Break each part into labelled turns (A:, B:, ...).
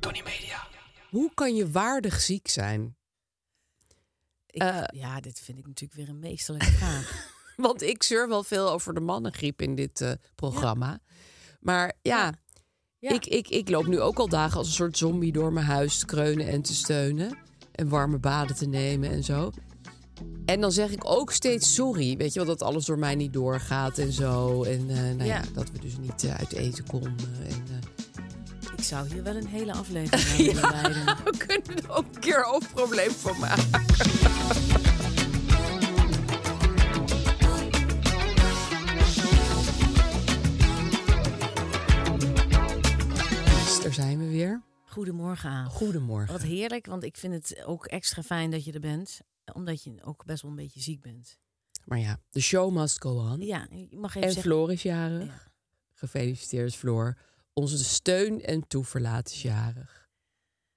A: Tony Media.
B: Hoe kan je waardig ziek zijn?
C: Ik,
B: Eh.
C: ja, dit vind ik natuurlijk weer een meesterlijke vraag.
B: Want ik zeur wel veel over de mannengriep in dit eh, programma. Maar ja,
C: Ja.
B: Ik, ik, ik loop nu ook al dagen als een soort zombie door mijn huis te kreunen en te steunen. En warme baden te nemen en zo. En dan zeg ik ook steeds sorry. Weet je wel, dat alles door mij niet doorgaat en zo. En eh, nou ja.
C: Ja.
B: dat we dus niet eh, uit eten konden. En, eh,
C: Ik zou hier wel een hele aflevering aan willen wijden.
B: we kunnen er ook een keer een probleem van maken. Dus daar zijn we weer.
C: Goedemorgen aan.
B: Goedemorgen.
C: Wat heerlijk, want ik vind het ook extra fijn dat je er bent. Omdat je ook best wel een beetje ziek bent.
B: Maar ja, de show must go on.
C: Ja, je mag even
B: en
C: zeggen...
B: Floor is jarig.
C: Ja.
B: Gefeliciteerd, Floor. Onze steun en toeverlaat is jarig.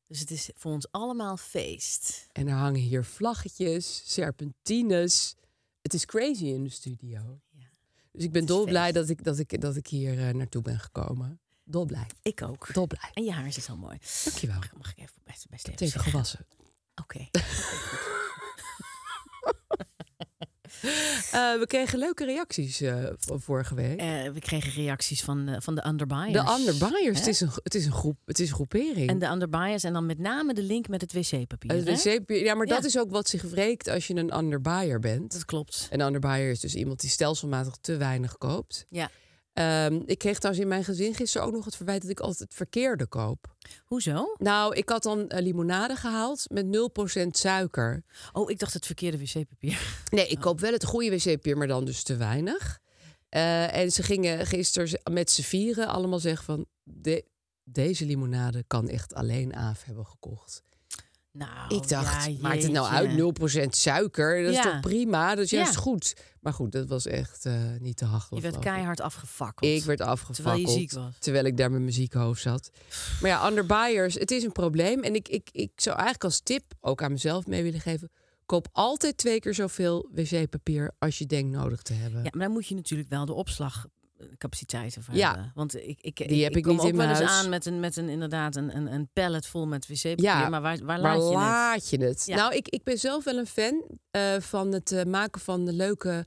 C: Dus het is voor ons allemaal feest.
B: En er hangen hier vlaggetjes, serpentines. Het is crazy in de studio.
C: Ja.
B: Dus ik ben
C: is
B: dolblij dat ik, dat, ik, dat ik hier eh, naartoe ben gekomen. Dolblij.
C: Ik ook.
B: Dolblij.
C: En je haar zit heel mooi.
B: Dankjewel.
C: Mag, mag ik even best, best even
B: even gewassen.
C: Oké.
B: we kregen leuke reacties eh, vorige week.
C: Eh, we kregen reacties van, eh, van de underbuyers.
B: de underbuyers. Het is, een, het, is een groep, het is een groepering.
C: En de underbuyers en dan met name de link met het wc-papier.
B: Het wc-papier- ja, maar dat is ook wat zich wreekt als je een underbuyer bent.
C: Dat klopt.
B: Een underbuyer is dus iemand die stelselmatig te weinig koopt.
C: Ja.
B: Ehm, ik kreeg trouwens in mijn gezin gisteren ook nog het verwijt dat ik altijd het verkeerde koop.
C: Hoezo?
B: Nou, ik had dan eh, limonade gehaald met 0% suiker.
C: Oh, ik dacht het verkeerde wc-papier.
B: Nee, ik koop wel het goede wc-papier, maar dan dus te weinig. Eh, en ze gingen gisteren met z'n vieren allemaal zeggen van... De, deze limonade kan echt alleen Aaf hebben gekocht.
C: Nou,
B: ik dacht,
C: ja,
B: maakt het nou uit 0% suiker? Dat is toch prima? Dat is juist
C: Ja.
B: goed. Maar goed, dat was echt eh, niet te hachelen.
C: Je werd keihard afgefakkeld.
B: Ik werd afgefakkeld.
C: Terwijl je ziek was.
B: Terwijl ik daar met mijn zieke hoofd zat. Maar ja, underbuyers, het is een probleem. En ik, ik, ik zou eigenlijk als tip ook aan mezelf mee willen geven... koop altijd twee keer zoveel wc-papier als je denkt nodig te hebben.
C: Ja, maar dan moet je natuurlijk wel de opslagcapaciteit ervoor
B: Ja.
C: hebben. Want ik, ik,
B: Die heb ik
C: kom
B: niet
C: ook
B: in
C: wel
B: mijn
C: eens
B: huis.
C: aan met een, met een inderdaad een, een, een pallet vol met wc-papier.
B: Ja,
C: maar waar, waar
B: Waar
C: laat je het?
B: laat je het?
C: Ja.
B: Nou, ik, ik ben zelf wel een fan eh, van het eh, maken van de leuke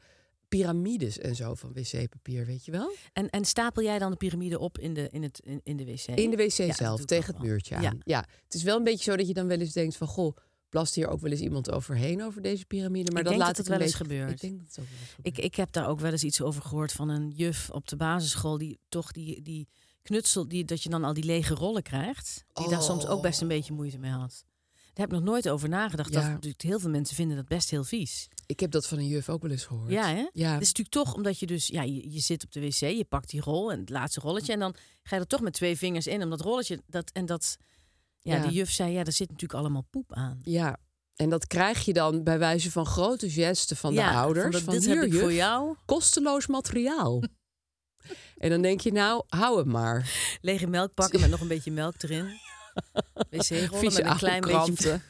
B: piramides en zo van wc-papier, weet je wel?
C: En, en stapel jij dan de piramide op in de, in het, in, in de wc?
B: In de wc
C: Ja,
B: zelf,
C: ik
B: tegen het muurtje aan.
C: Ja.
B: Ja. het is wel een beetje zo dat je dan wel eens denkt van... goh, plast hier ook wel eens iemand overheen over deze piramide? Maar
C: Ik
B: dat laat
C: dat het wel eens gebeurt.
B: Ik denk dat het ook wel eens gebeurt.
C: Ik, ik heb daar ook wel eens iets over gehoord van een juf op de basisschool die toch die, die knutsel, die, dat je dan al die lege rollen krijgt, die daar soms ook best een beetje moeite mee had. Daar heb ik nog nooit over nagedacht. Dat
B: Ja.
C: natuurlijk heel veel mensen vinden dat best heel vies.
B: Ik heb dat van een juf ook wel eens gehoord.
C: Ja, hè?
B: Ja.
C: Het is natuurlijk toch omdat je dus, ja, je, je zit op de wc, je pakt die rol en het laatste rolletje en dan ga je er toch met twee vingers in om dat rolletje, dat en dat, ja,
B: Ja.
C: die juf zei, ja, daar zit natuurlijk allemaal poep aan.
B: Ja, en dat krijg je dan bij wijze van grote gesten van
C: ja,
B: de ouders.
C: dat,
B: Van,
C: dit
B: hier,
C: heb ik
B: juf,
C: voor jou.
B: kosteloos materiaal. en dan denk je, nou, hou het maar.
C: Lege melk pakken met nog een beetje melk erin. Wc-rollen met een klein beetje
B: kranten.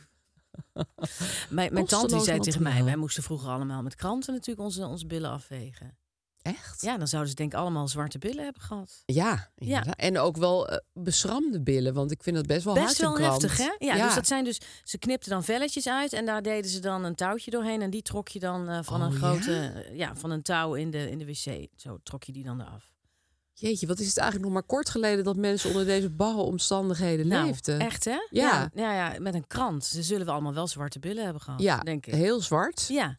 C: Mijn, mijn tante zei tegen mij, wij moesten vroeger allemaal met kranten natuurlijk onze, onze billen afvegen.
B: Echt?
C: Ja, dan zouden ze denk ik allemaal zwarte billen hebben gehad.
B: Ja, inderdaad. en ook wel eh, beschramde billen, want ik vind dat best wel
C: Best wel heftig, hè? Ja, dus dat zijn dus... Ze knipten dan velletjes uit en daar deden ze dan een touwtje doorheen. En die trok je dan eh, van
B: Oh,
C: een
B: ja?
C: grote... Ja, van een touw in de, in de wc. Zo trok je die dan eraf.
B: Jeetje, wat is het eigenlijk nog maar kort geleden dat mensen onder deze barre omstandigheden
C: Nou,
B: leefden?
C: echt hè?
B: Ja.
C: ja. Ja, met een krant. Ze zullen we allemaal wel zwarte billen hebben gehad,
B: Ja,
C: denk ik.
B: heel zwart
C: Ja.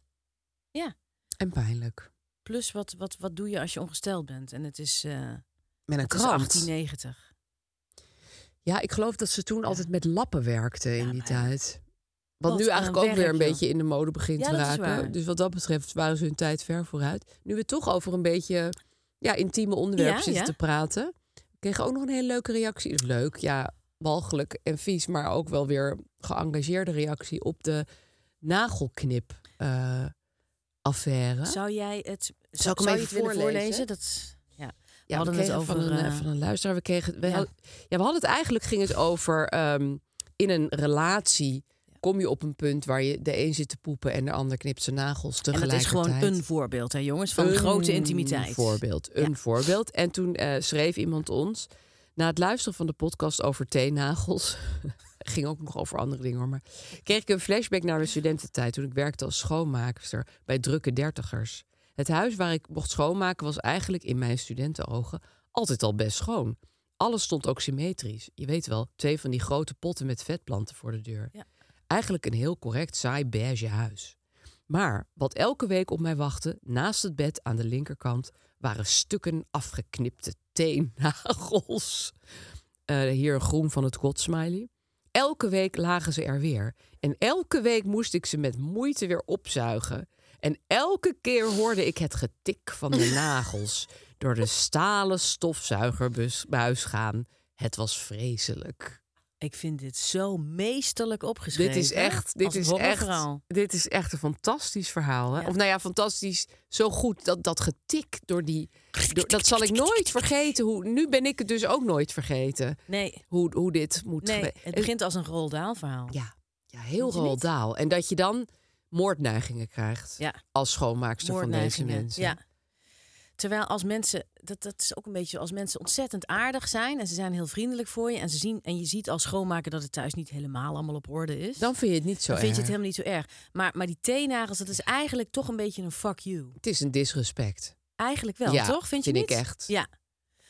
B: en pijnlijk.
C: Plus, wat, wat, wat doe je als je ongesteld bent? En het is, eh
B: Met een krant.
C: 1890.
B: Ja, ik geloof dat ze toen altijd met lappen werkten in
C: Ja,
B: die tijd. Wat
C: Wat
B: nu eigenlijk ook weer een
C: joh.
B: beetje in de mode begint
C: Ja,
B: te raken. Dus wat dat betreft waren ze hun tijd ver vooruit. Nu we toch over een beetje ja, intieme onderwerpen zitten te praten. We kregen ook nog een hele leuke reactie. Leuk, ja, walgelijk en vies, maar ook wel weer geëngageerde reactie op de nagelknip eh, affaire.
C: Zou jij het,
B: Zal ik hem even voorlezen?
C: voorlezen? Dat, ja. We
B: Ja,
C: hadden
B: we
C: het over...
B: van, een, eh,
C: eh,
B: van een luisteraar. We kregen, we,
C: ja.
B: hadden, ja, we hadden het eigenlijk ging het over ehm, in een relatie kom je op een punt waar je de een zit te poepen en de ander knipt zijn nagels
C: en dat
B: tegelijkertijd.
C: is gewoon een voorbeeld, hè jongens, van grote intimiteit.
B: Een voorbeeld, een
C: Ja.
B: voorbeeld. En toen eh, schreef iemand ons na het luisteren van de podcast over teennagels. ging ook nog over andere dingen hoor. Maar kreeg ik een flashback naar mijn studententijd toen ik werkte als schoonmaakster bij drukke dertigers. Het huis waar ik mocht schoonmaken was eigenlijk in mijn studentenogen altijd al best schoon. Alles stond ook symmetrisch. Je weet wel, twee van die grote potten met vetplanten voor de deur.
C: Ja.
B: Eigenlijk een heel correct saai beige huis. Maar wat elke week op mij wachtte, naast het bed aan de linkerkant, waren stukken afgeknipte teennagels. Eh, hier een groen van het godsmiley. Elke week lagen ze er weer. En elke week moest ik ze met moeite weer opzuigen. En elke keer hoorde ik het getik van de nagels door de stalen stofzuigerbuis gaan. Het was vreselijk.
C: Ik vind dit zo meesterlijk opgeschreven.
B: Dit is echt, dit is echt, dit is echt een fantastisch verhaal. Hè?
C: Ja.
B: Of nou ja, fantastisch, zo goed dat dat getik door die, door, dat zal ik nooit vergeten. Hoe nu ben ik het dus ook nooit vergeten.
C: Nee,
B: Hoe, hoe dit moet.
C: nee het begint als een Roald Dahl verhaal.
B: ja, ja, heel roldaal. En dat je dan moordneigingen krijgt
C: Ja.
B: als schoonmaakster van deze mensen.
C: Ja. Terwijl als mensen, dat, dat is ook een beetje als mensen ontzettend aardig zijn en ze zijn heel vriendelijk voor je en ze zien en je ziet als schoonmaker dat het thuis niet helemaal allemaal op orde is.
B: Dan vind je het niet zo
C: dan vind je het helemaal niet zo erg. Maar, maar die teennagels, dat is eigenlijk toch een beetje een fuck you.
B: Het is een disrespect.
C: Eigenlijk wel,
B: Ja,
C: toch? Vind je
B: vind ik
C: niet?
B: echt.
C: Ja.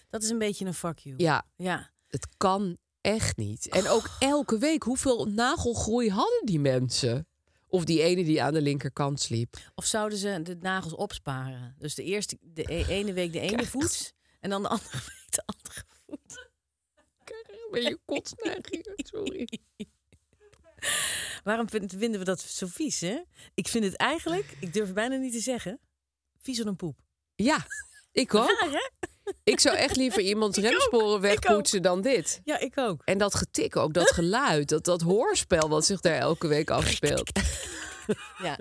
C: Dat is een beetje een fuck you.
B: Ja,
C: Ja.
B: het kan echt niet. En ook elke week, hoeveel nagelgroei hadden die mensen? Of die ene die aan de linkerkant sliep.
C: Of zouden ze de nagels opsparen? Dus de eerste, de e- ene week de ene voet en dan de andere week de andere voet.
B: Ben je kotsneigingen? Sorry.
C: Waarom vind- vinden we dat zo vies, hè? Ik vind het eigenlijk, ik durf het bijna niet te zeggen, viezer dan poep.
B: Ja, ik ook.
C: Raar, hè?
B: Ik zou echt liever iemands remsporen wegpoetsen dan dit.
C: Ja, ik ook.
B: En dat getik ook, dat geluid, dat, dat hoorspel wat zich daar elke week afspeelt.
C: Ja.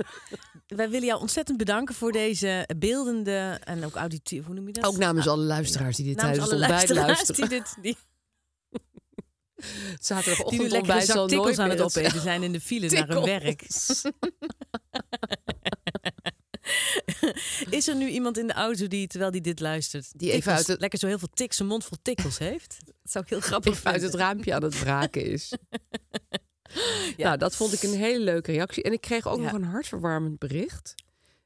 C: Wij willen jou ontzettend bedanken voor deze beeldende en ook auditief, hoe noem je dat?
B: Ook namens alle luisteraars die dit
C: Namens
B: het ontbijt
C: luisteraars
B: luisteren.
C: die, dit, die, die
B: Zaterdagochtend
C: een
B: ontbijt zal nooit
C: aan het opeten zijn in de file naar hun werk. Is er nu iemand in de auto die, terwijl die dit luistert,
B: Die even uit het-
C: lekker zo heel veel tik, zijn mond vol tikkels heeft? Dat zou ik heel grappig
B: Even uit het raampje aan het braken is. Nou, dat vond ik een hele leuke reactie. En ik kreeg ook
C: Ja.
B: nog een hartverwarmend bericht.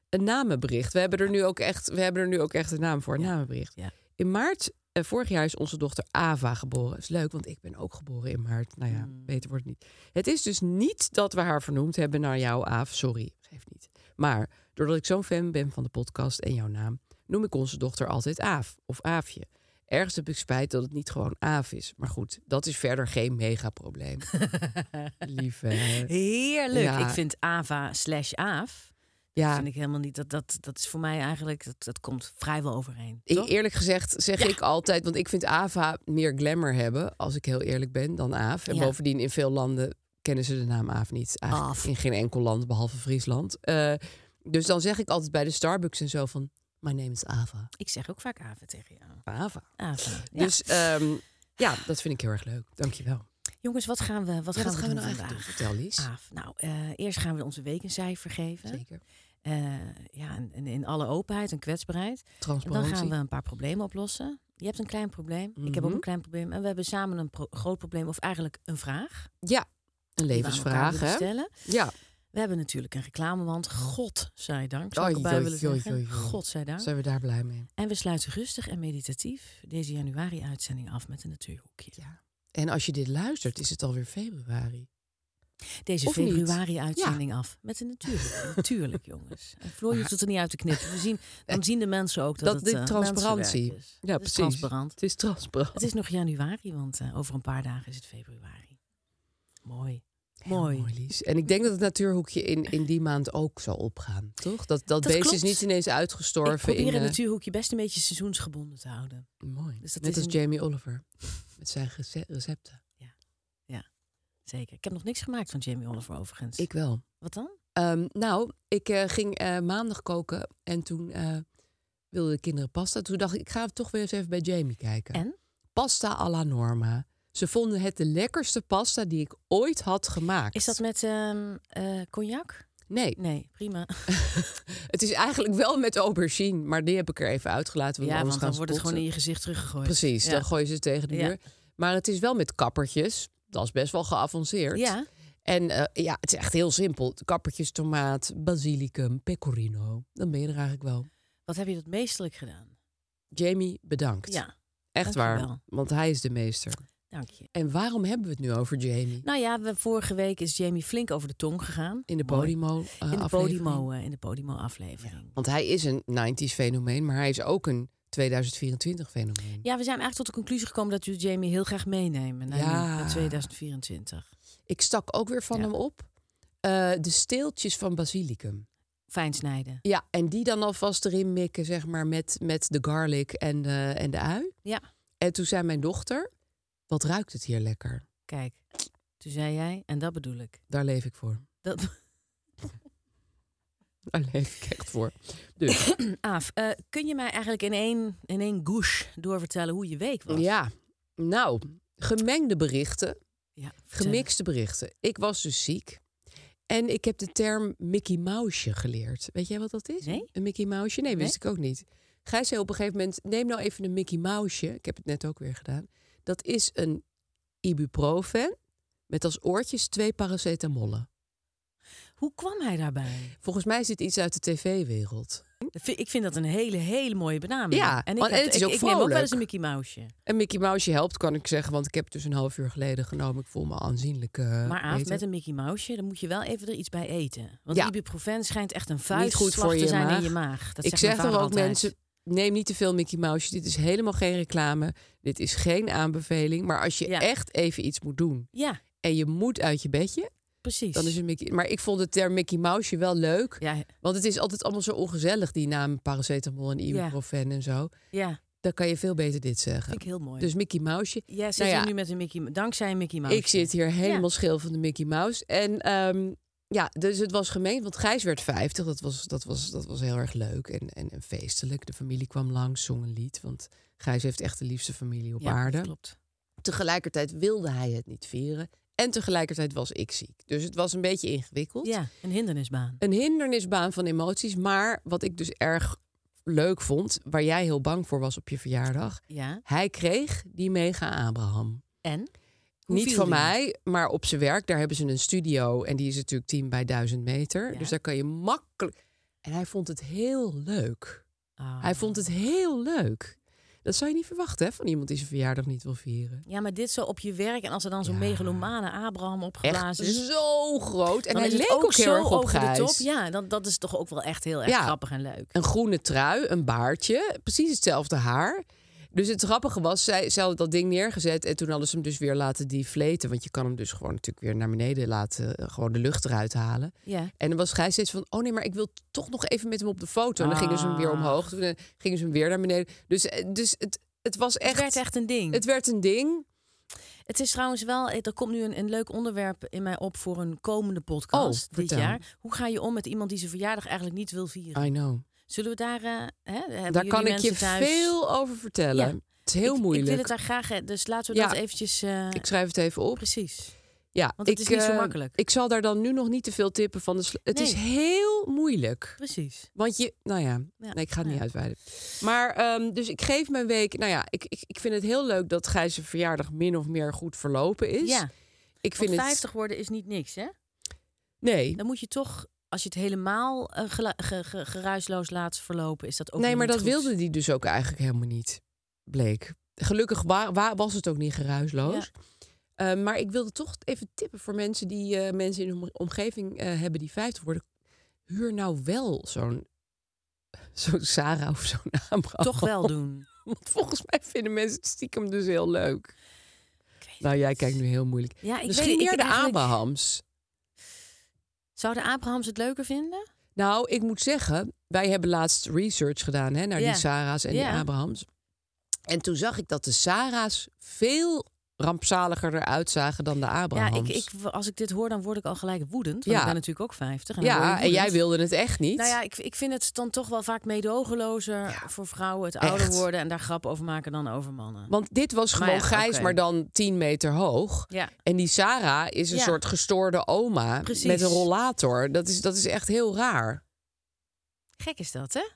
B: Een namenbericht. We hebben er nu ook echt, we hebben er nu ook echt een naam voor. Een namenbericht.
C: Ja.
B: In maart eh, vorig jaar is onze dochter Ava geboren. is leuk, want ik ben ook geboren in maart. Nou ja,
C: Hmm.
B: beter wordt het niet. Het is dus niet dat we haar vernoemd hebben naar jou, Aaf. Sorry, geeft niet. Maar doordat ik zo'n fan ben van de podcast en jouw naam, noem ik onze dochter altijd Aaf of Aafje. Ergens heb ik spijt dat het niet gewoon Aaf is. Maar goed, dat is verder geen megaprobleem. Lieve.
C: Heerlijk.
B: Ja.
C: Ik vind Ava slash Aaf.
B: Ja,
C: Vind ik helemaal niet. Dat, dat, dat is voor mij eigenlijk. Dat, dat komt vrijwel overeen.
B: ik,
C: toch?
B: eerlijk gezegd zeg
C: Ja.
B: ik altijd, want ik vind Ava meer glamour hebben, als ik heel eerlijk ben, dan Aaf. En
C: Ja.
B: bovendien in veel landen kennen ze de naam Aaf niet. Eigenlijk in geen enkel land, behalve Friesland. Eh, dus dan zeg ik altijd bij de Starbucks en zo van, my name is Ava.
C: Ik zeg ook vaak Ava tegen jou.
B: Ava.
C: Ava. Ja.
B: Dus ehm, ja, dat vind ik heel erg leuk. Dankjewel.
C: Jongens, wat gaan we, wat
B: Ja,
C: gaan we
B: gaan we
C: doen
B: nou eigenlijk doen?
C: vandaag?
B: Vertel Lies.
C: Nou, eh, eerst gaan we onze week een cijfer geven.
B: Zeker.
C: Eh, ja, en, en in alle openheid en kwetsbaarheid. En dan
B: Transparantie.
C: gaan we een paar problemen oplossen. Je hebt een klein probleem, ik heb ook
B: Mhm.
C: een klein probleem. En we hebben samen een pro- groot probleem, of eigenlijk een vraag.
B: Ja, een
C: die we aan elkaar
B: levensvraag, hè?
C: stellen.
B: Ja,
C: We hebben natuurlijk een reclamewand. God zij dank, zou ik erbij willen zeggen. God zij dank.
B: zijn we daar blij mee.
C: En we sluiten rustig en meditatief deze januari-uitzending af met een natuurhoekje.
B: Ja. En als je dit luistert, is het alweer februari.
C: Deze februari-uitzending af met een natuurhoekje. Natuurlijk, jongens. En Floor, je hoeft het er niet uit te knippen. We zien, dan zien de mensen ook dat,
B: Dat
C: het eh,
B: transparantie.
C: is.
B: Ja,
C: Het is
B: precies.
C: transparant.
B: Het is transparant.
C: Het is nog januari, want eh, over een paar dagen is het februari. Mooi. Mooi.
B: mooi, Lies. En ik denk dat het natuurhoekje in, in die maand ook zal opgaan, toch? Dat, dat, beest
C: klopt.
B: is niet ineens uitgestorven.
C: Ik probeer
B: in,
C: het
B: eh,
C: natuurhoekje best een beetje seizoensgebonden te houden.
B: Mooi.
C: Dus dat
B: Net
C: is
B: als
C: een-
B: Jamie Oliver. Met zijn rece- recepten.
C: Zeker. Ik heb nog niks gemaakt van Jamie Oliver overigens.
B: Ik wel.
C: Wat dan?
B: Ehm, nou, ik eh, ging eh, maandag koken en toen eh, wilden de kinderen pasta. Toen dacht ik, ik ga toch weer eens even bij Jamie kijken.
C: En?
B: Pasta alla norma. Ze vonden het de lekkerste pasta die ik ooit had gemaakt.
C: Is dat met ehm, eh, cognac?
B: Nee,
C: Nee, prima.
B: het is eigenlijk wel met aubergine, maar die heb ik er even uitgelaten. Want
C: ja, want dan wordt het gewoon in je gezicht teruggegooid.
B: Precies,
C: Ja.
B: dan gooi je ze tegen de
C: Ja.
B: muur. Maar het is wel met kappertjes. Dat is best wel geavanceerd.
C: Ja,
B: En eh, ja, het is echt heel simpel. Kappertjes, tomaat, basilicum, pecorino. Dan ben je er eigenlijk wel.
C: wat heb je dat meestelijk gedaan?
B: Jamie, bedankt.
C: Ja,
B: echt waar. Want hij is de meester.
C: Dank je.
B: En waarom hebben we het nu over Jamie?
C: Nou ja, we, vorige week is Jamie flink over de tong gegaan.
B: In de
C: Mooi.
B: Podimo eh,
C: in de
B: aflevering.
C: Podimo, eh, in de Podimo aflevering.
B: Want hij is een 90s fenomeen, maar hij is ook een 2024 fenomeen.
C: Ja, we zijn eigenlijk tot de conclusie gekomen dat we Jamie heel graag meenemen naar,
B: Ja.
C: nu, naar 2024.
B: Ik stak ook weer van
C: Ja.
B: hem op. eh, de steeltjes van basilicum.
C: Fijn snijden.
B: Ja, en die dan alvast erin mikken, zeg maar, met, met de garlic en de, en de ui.
C: Ja,
B: En toen zei mijn dochter, wat ruikt het hier lekker?
C: kijk. Toen zei jij, en dat bedoel ik.
B: Daar leef ik voor.
C: Dat,
B: Daar leef ik echt voor. Dus
C: Aaf, eh, kun je mij eigenlijk in één, in één gouche doorvertellen hoe je week was?
B: ja, nou, gemengde berichten,
C: ja
B: gemixte berichten. Ik was dus ziek. En ik heb de term Mickey Mouse geleerd. Weet jij wat dat is?
C: Nee.
B: Een Mickey Mouse? Nee, wist
C: Nee.
B: ik ook niet. Gijs zei op een gegeven moment, neem nou even een Mickey Mouse. Ik heb het net ook weer gedaan. Dat is een ibuprofen met als oortjes twee paracetamollen.
C: Hoe kwam hij daarbij?
B: Volgens mij is dit iets uit de tv-wereld.
C: Ik vind dat een hele, hele mooie benaming.
B: Ja,
C: en ik,
B: en het is
C: ik,
B: ook
C: ik neem ook wel eens een Mickey Mouseje.
B: En Mickey Mouse helpt, kan ik zeggen, want ik heb het dus een half uur geleden genomen. Ik voel me aanzienlijk uh,
C: Maar Aaf, met een Mickey Mouseje, dan moet je wel even er iets bij eten. Want
B: Ja.
C: ibuprofen schijnt echt een
B: goed voor
C: te
B: je
C: zijn
B: maag.
C: in je maag. Dat
B: ik zeg
C: vader
B: ook
C: altijd.
B: mensen, neem niet te veel Mickey Mouse. Dit is helemaal geen reclame. Dit is geen aanbeveling. Maar als je
C: Ja.
B: echt even iets moet doen
C: Ja,
B: en je moet uit je bedje,
C: precies.
B: dan is een Mickey. Maar ik vond de term Mickey Mouse wel leuk.
C: Ja,
B: Want het is altijd allemaal zo ongezellig, die naam paracetamol en ibuprofen en zo.
C: ja,
B: Dan kan je veel beter dit zeggen.
C: vind ik heel mooi.
B: Dus Mickey Mouse.
C: Zit
B: nou ja.
C: hier nu met een Mickey, dankzij een Mickey Mouse.
B: Ik zit hier helemaal schil van de Mickey Mouse. En ehm, ja, dus het was gemeen, want Gijs werd 50. Dat was, dat was, dat was heel erg leuk en, en, en feestelijk. De familie kwam langs, zong een lied. Want Gijs heeft echt de liefste familie op
C: ja,
B: aarde.
C: klopt.
B: Tegelijkertijd wilde hij het niet vieren. En tegelijkertijd was ik ziek. Dus het was een beetje ingewikkeld.
C: Ja, een hindernisbaan.
B: Een hindernisbaan van emoties. Maar wat ik dus erg leuk vond, waar jij heel bang voor was op je verjaardag.
C: Ja,
B: Hij kreeg die mega Abraham.
C: en? Hoe
B: Niet van
C: die?
B: mij, maar op zijn werk. Daar hebben ze een studio en die is natuurlijk 10 bij 1000 meter.
C: Ja.
B: Dus daar kan je makkelijk. En hij vond het heel leuk.
C: Ah.
B: Hij vond het heel leuk. Dat zou je niet verwachten hè, van iemand die zijn verjaardag niet wil vieren.
C: Ja, maar dit zo op je werk en als er dan zo'n
B: Ja.
C: megalomane Abraham
B: Echt
C: opgeblazen is...
B: zo groot. En hij leek ook heel erg op
C: de top. Ja, dan, dat is toch ook wel echt heel erg
B: Ja.
C: grappig en leuk.
B: Een groene trui, een baardje, precies hetzelfde haar. Dus het grappige was, zij, zij hadden dat ding neergezet en toen hadden ze hem dus weer laten deflaten. Want je kan hem dus gewoon natuurlijk weer naar beneden laten, eh, gewoon de lucht eruit halen.
C: Ja.
B: En dan was Gijs steeds van, oh nee, maar ik wil toch nog even met hem op de foto. En dan gingen ze hem weer
C: Ah.
B: omhoog, toen eh, gingen ze hem weer naar beneden. Dus, eh, dus het, het was echt...
C: Het werd echt een ding.
B: Het werd een ding.
C: Het is trouwens wel, er komt nu een, een leuk onderwerp in mij op voor een komende podcast
B: Oh,
C: dit
B: vertel.
C: jaar. Hoe ga je om met iemand die zijn verjaardag eigenlijk niet wil vieren?
B: I know.
C: Zullen we daar, eh, hè,
B: Daar kan ik je
C: thuis?
B: veel over vertellen.
C: Ja.
B: Het is heel
C: ik,
B: moeilijk.
C: Ik wil het daar graag, dus laten we
B: Ja.
C: dat eventjes... eh,
B: Ik schrijf het even op.
C: Precies.
B: Ja,
C: Want het is niet zo
B: eh,
C: makkelijk.
B: Ik zal daar dan nu nog niet te veel tippen van. De het is
C: Nee.
B: heel moeilijk.
C: Precies.
B: Want je, nou ja,
C: Ja,
B: nee, ik ga het niet uitweiden. Maar, ehm, dus ik geef mijn week. Nou ja, ik, ik, ik vind het heel leuk dat Gijs' verjaardag min of meer goed verlopen is.
C: Ja,
B: ik vind
C: want
B: het.
C: 50 worden is niet niks, hè?
B: Nee,
C: Dan moet je toch, als je het helemaal gelu- ge- ge- geruisloos laat verlopen, is dat ook
B: nee, maar dat
C: goed.
B: wilde die dus ook eigenlijk helemaal niet. Bleek. Gelukkig wa- wa- was het ook niet geruisloos. Eh, maar ik wilde toch even tippen voor mensen die eh, mensen in hun omgeving eh, hebben die 50 worden. Huur nou wel zo'n zo'n Sarah of zo'n Abraham.
C: Toch wel doen.
B: Want volgens mij vinden mensen het stiekem dus heel leuk. Nou, jij kijkt nu heel moeilijk.
C: Ja, ik
B: Misschien
C: weet, ik
B: de
C: eigenlijk-
B: Abrahams.
C: Zouden Abrahams het leuker vinden?
B: Nou, ik moet zeggen, wij hebben laatst research gedaan hè, naar die Sarah's en
C: Ja.
B: die Abrahams. En toen zag ik dat de Sarah's veel rampzaliger eruit zagen dan de
C: Ja,
B: Abrahams.
C: ik, ik, als ik dit hoor, dan word ik al gelijk woedend. Want
B: Ja.
C: ik ben natuurlijk ook 50. En
B: ja, en jij wilde het echt niet.
C: Nou ja, ik, ik vind het dan toch wel vaak meedogenlozer
B: Ja.
C: voor vrouwen het ouder worden en daar grap over maken dan over mannen.
B: Want dit was
C: Maar
B: gewoon
C: ja,
B: Gijs, maar dan 10 meter hoog.
C: Ja.
B: En die Sarah is een
C: Ja.
B: soort gestoorde oma
C: Precies.
B: met een rollator. Dat is, dat is echt heel raar.
C: Gek is dat, hè?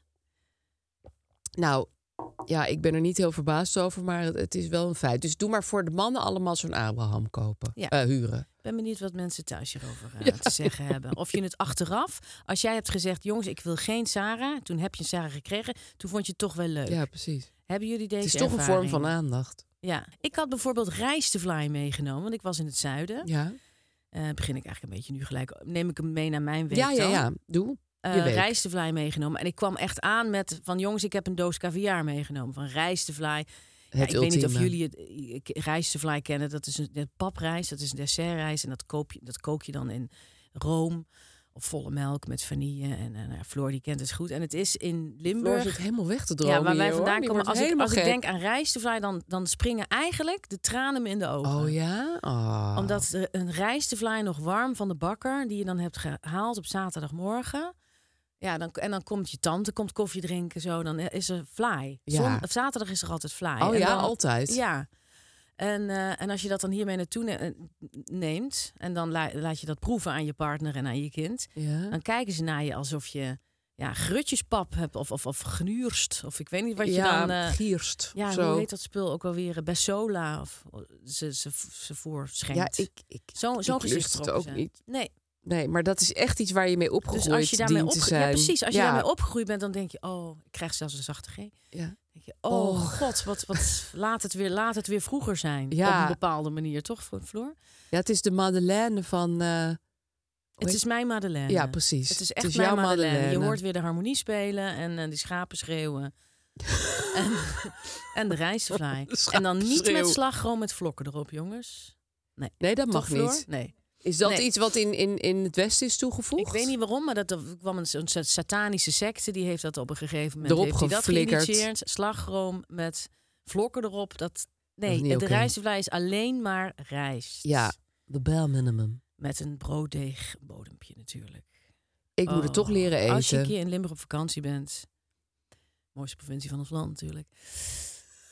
B: Nou, ja, ik ben er niet heel verbaasd over, maar het, het is wel een feit. Dus doe maar voor de mannen allemaal zo'n Abraham kopen.
C: Ja.
B: Eh, huren.
C: Ik ben benieuwd wat mensen thuis hierover eh,
B: Ja,
C: te zeggen hebben. Of je het achteraf, als jij hebt gezegd, jongens, ik wil geen Sarah. Toen heb je een Sarah gekregen. Toen vond je het toch wel leuk.
B: Ja, precies.
C: Hebben jullie deze
B: Het is toch een vorm van aandacht.
C: Ja, ik had bijvoorbeeld rijstevlaai meegenomen, want ik was in het zuiden.
B: Ja,
C: Eh, begin ik eigenlijk een beetje nu gelijk. Neem ik hem mee naar mijn week
B: ja, ja, ja. Doe.
C: Eh,
B: week.
C: rijstevlaai meegenomen. En ik kwam echt aan met van jongens, ik heb een doos caviar meegenomen van rijstevlaai. Ja, ik weet niet of jullie het eh, rijstevlaai kennen. Dat is een het paprijs, dat is een dessertrijst en dat koop je, dat kook je dan in room of volle melk met vanille en, en nou, Floor die kent het goed. En het is in
B: Floor
C: Limburg.
B: zit helemaal weg te dromen
C: Ja, waar wij vandaan komen. Als, ik, als ik denk aan rijstevlaai, dan, dan springen eigenlijk de tranen me in de ogen.
B: Oh ja? Oh.
C: Omdat er een rijstevlaai nog warm van de bakker, die je dan hebt gehaald op zaterdagmorgen. Ja, dan, en dan komt je tante, komt koffie drinken, zo. Dan is er vlaai.
B: Ja.
C: Zon- op zaterdag is er altijd vlaai.
B: Oh
C: En
B: ja,
C: dan-
B: altijd.
C: Ja. En, eh, en als je dat dan hiermee naartoe eh, neemt... en dan la- laat je dat proeven aan je partner en aan je kind...
B: Ja.
C: dan kijken ze naar je alsof je ja, grutjespap hebt of, of, of gnuurst. Of ik weet niet wat je
B: ja,
C: dan... eh,
B: gierst.
C: ja,
B: of zo.
C: hoe heet dat spul ook alweer? Bessola of ze, ze, ze voorschenkt.
B: Ja, ik, ik,
C: Zo, zo'n gezicht
B: lust het
C: erop
B: ook
C: zijn.
B: niet.
C: Nee,
B: Nee, maar dat is echt iets waar je mee opgegroeid
C: dus als je daarmee
B: dient te
C: opge-
B: zijn.
C: ja, precies. Als je
B: Ja.
C: daarmee opgegroeid bent, dan denk je, oh, ik krijg zelfs een zachte G.
B: Ja.
C: denk je, oh,
B: Oh.
C: god, wat, wat laat het weer, laat het weer vroeger zijn.
B: Ja.
C: Op een bepaalde manier, toch, Floor?
B: ja, het is de Madeleine van... eh,
C: Het is mijn Madeleine.
B: Ja, precies.
C: Het is
B: Het
C: echt
B: is
C: mijn
B: jouw
C: Madeleine. Je hoort weer de harmonie spelen en eh, die schapen schreeuwen. en, en de rijstevlaai.
B: De
C: En dan niet met slagroom met vlokken erop, jongens.
B: Nee, dat mag niet.
C: Nee.
B: Is dat
C: Nee.
B: iets wat in, in, in het Westen is toegevoegd?
C: Ik weet niet waarom, maar dat er kwam een, satanische secte. Die heeft dat op een gegeven moment
B: Erop
C: heeft die dat. Slagroom met vlokken erop. Dat, nee, de rijstevlaai is alleen maar rijst.
B: Ja, de bare minimum.
C: Met een brooddeeg bodempje natuurlijk.
B: Ik moet het toch
C: Oh,
B: leren eten.
C: Als je een keer in Limburg op vakantie bent. Mooiste provincie van ons land natuurlijk.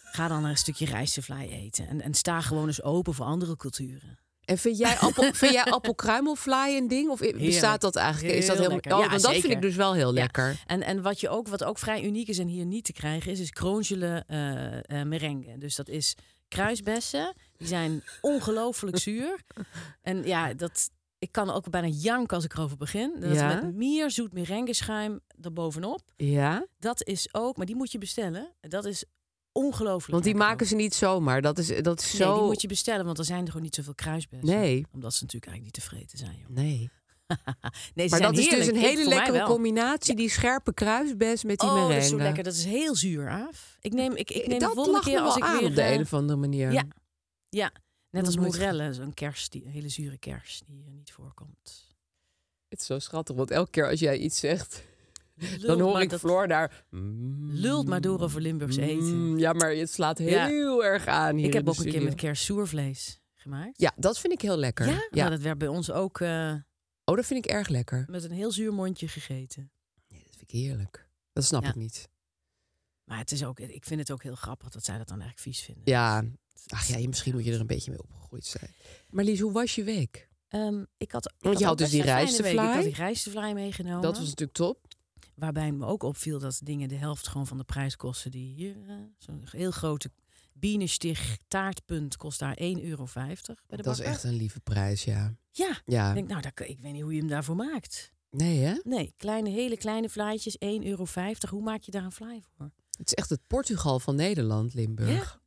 C: Ga dan naar een stukje rijstevlaai eten. En, en sta gewoon eens open voor andere culturen.
B: En vind jij, appel, vind jij appelkruimelvlaai een ding? Of bestaat dat eigenlijk? is dat
C: Heel lekker.
B: Oh,
C: Ja,
B: want dat vind ik dus wel heel
C: Ja.
B: lekker.
C: En, en wat, je ook, wat ook vrij uniek is en hier niet te krijgen is, is kroonjele eh eh, merengue. Dus dat is kruisbessen. Die zijn ongelooflijk zuur. En ja, dat, ik kan ook bijna janken als ik erover begin. Dat
B: Ja?
C: met meer zoet merengue schuim erbovenop.
B: Ja,
C: Dat is ook, maar die moet je bestellen. Dat is ongelooflijk
B: want die maken ze niet zomaar. Dat is, dat is
C: Nee,
B: zo...
C: die moet je bestellen, want er zijn er gewoon niet zoveel kruisbessen.
B: Nee.
C: Omdat ze natuurlijk eigenlijk niet tevreden zijn. Joh.
B: Nee.
C: Nee, ze
B: Maar dat is dus een hele lekkere combinatie. Die scherpe kruisbes met die
C: oh,
B: merengue.
C: dat is zo lekker. Dat is heel zuur, af. Ik neem, ik, ik neem
B: dat
C: de volgende keer als ik
B: aan
C: weer...
B: op de
C: eh,
B: een of andere manier.
C: Ja, ja. Net als
B: nooit
C: morelle, zo'n kers, die, een hele zure kers die hier niet voorkomt.
B: Het is zo schattig, want elke keer als jij iets zegt...
C: Lult
B: dan hoor ik
C: dat-
B: Floor daar...
C: Lult maar door over Limburgs eten.
B: Mm, ja, maar het slaat
C: Ja.
B: heel erg aan hier
C: Ik heb ook een keer met kers zoervlees gemaakt.
B: Ja, dat vind ik heel lekker.
C: Ja? Nou, dat werd bij ons ook eh,
B: Oh, dat vind ik erg lekker.
C: met een heel zuur mondje gegeten.
B: Nee, dat vind ik heerlijk. Dat snap
C: Ja.
B: ik niet.
C: Maar het is ook, ik vind het ook heel grappig dat zij dat dan eigenlijk vies vinden.
B: Ja, Ach ja, je- misschien moet je er een beetje mee opgegroeid zijn. Maar Lies, hoe was je week?
C: Ehm, ik had, ik
B: Want je had dus die
C: week. Ik had die rijstevlaai meegenomen.
B: Dat was natuurlijk top.
C: Waarbij me ook opviel dat dingen de helft gewoon van de prijs kosten die hier. eh, Zo'n heel grote Bienenstich taartpunt kost daar 1,50 euro bij de
B: Dat is echt een lieve prijs, ja.
C: Ja,
B: Ja.
C: ik denk, nou, daar, kan- ik weet niet hoe je hem daarvoor maakt.
B: Nee, hè?
C: Nee, kleine, hele kleine vlaaitjes, 1,50 euro. Hoe maak je daar een vlaai voor?
B: Het is echt het Portugal van Nederland, Limburg.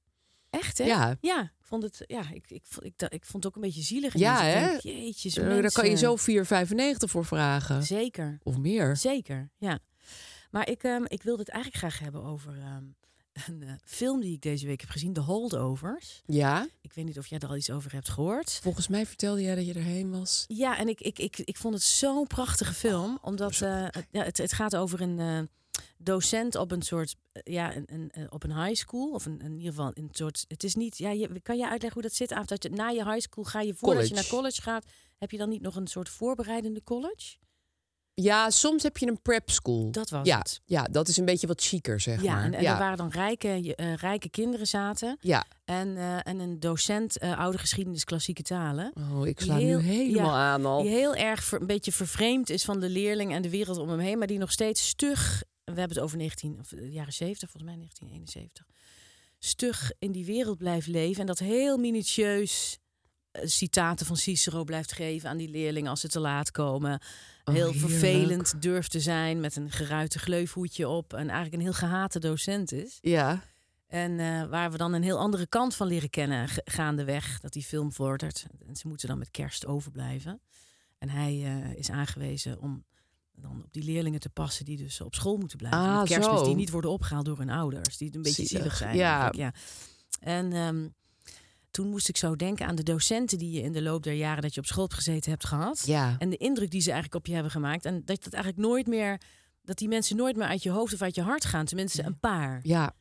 C: Echt, hè?
B: Ja.
C: Ja, ik vond het, ja, ik, ik, vond- ik, ik vond het ook een beetje zielig.
B: Ja, hè?
C: denk, Jeetjes,
B: Eh, Daar kan je zo 4,95 voor vragen.
C: Zeker,
B: Of meer.
C: zeker, ja. Maar ik, ehm, ik wilde het eigenlijk graag hebben over ehm, een eh, film die ik deze week heb gezien, The Holdovers.
B: Ja.
C: Ik weet niet of jij er al iets over hebt gehoord.
B: Volgens mij vertelde jij dat je erheen was.
C: Ja, en ik, ik, ik, ik vond het zo'n prachtige film. Omdat eh, het, ja, het, het gaat over een docent op een soort, eh, ja, een, een, eh, op een high school. Of een, in ieder geval een soort, het is niet, ja, je, kan je uitleggen hoe dat zit? Af dat je, na je high school ga je, voordat je
B: College.
C: naar college gaat, heb je dan niet nog een soort voorbereidende college?
B: Ja, soms heb je een prep school.
C: Dat was
B: ja,
C: het.
B: ja, dat is een beetje wat chiquer, zeg
C: Ja,
B: maar.
C: en, en
B: ja.
C: er waren dan rijke, eh, rijke kinderen zaten.
B: ja.
C: En, en een docent oude geschiedenis klassieke talen.
B: Oh, ik sla
C: heel-
B: nu helemaal
C: ja,
B: aan al.
C: Die heel erg ver- een beetje vervreemd is van de leerling en de wereld om hem heen. Maar die nog steeds stug, we hebben het over 19, of de jaren 70, volgens mij 1971. Stug in die wereld blijft leven. En dat heel minutieus eh, citaten van Cicero blijft geven aan die leerlingen als ze te laat komen.
B: Oh,
C: heel vervelend durft te zijn met een geruite gleufhoedje op. En eigenlijk een heel gehate docent is.
B: Ja.
C: En eh, waar we dan een heel andere kant van leren kennen gaandeweg. Dat die film vordert. En ze moeten dan met kerst overblijven. En hij eh, is aangewezen om dan op die leerlingen te passen die dus op school moeten blijven.
B: Ah,
C: met kerstmis
B: zo.
C: die niet worden opgehaald door hun ouders. Die een beetje
B: Zielig,
C: zielig zijn.
B: ja.
C: ja. En ehm, toen moest ik zo denken aan de docenten die je in de loop der jaren dat je op school hebt gezeten hebt gehad.
B: Ja.
C: En de indruk die ze eigenlijk op je hebben gemaakt. En dat dat eigenlijk nooit meer, dat die mensen nooit meer uit je hoofd of uit je hart gaan. Tenminste, een paar
B: Ja.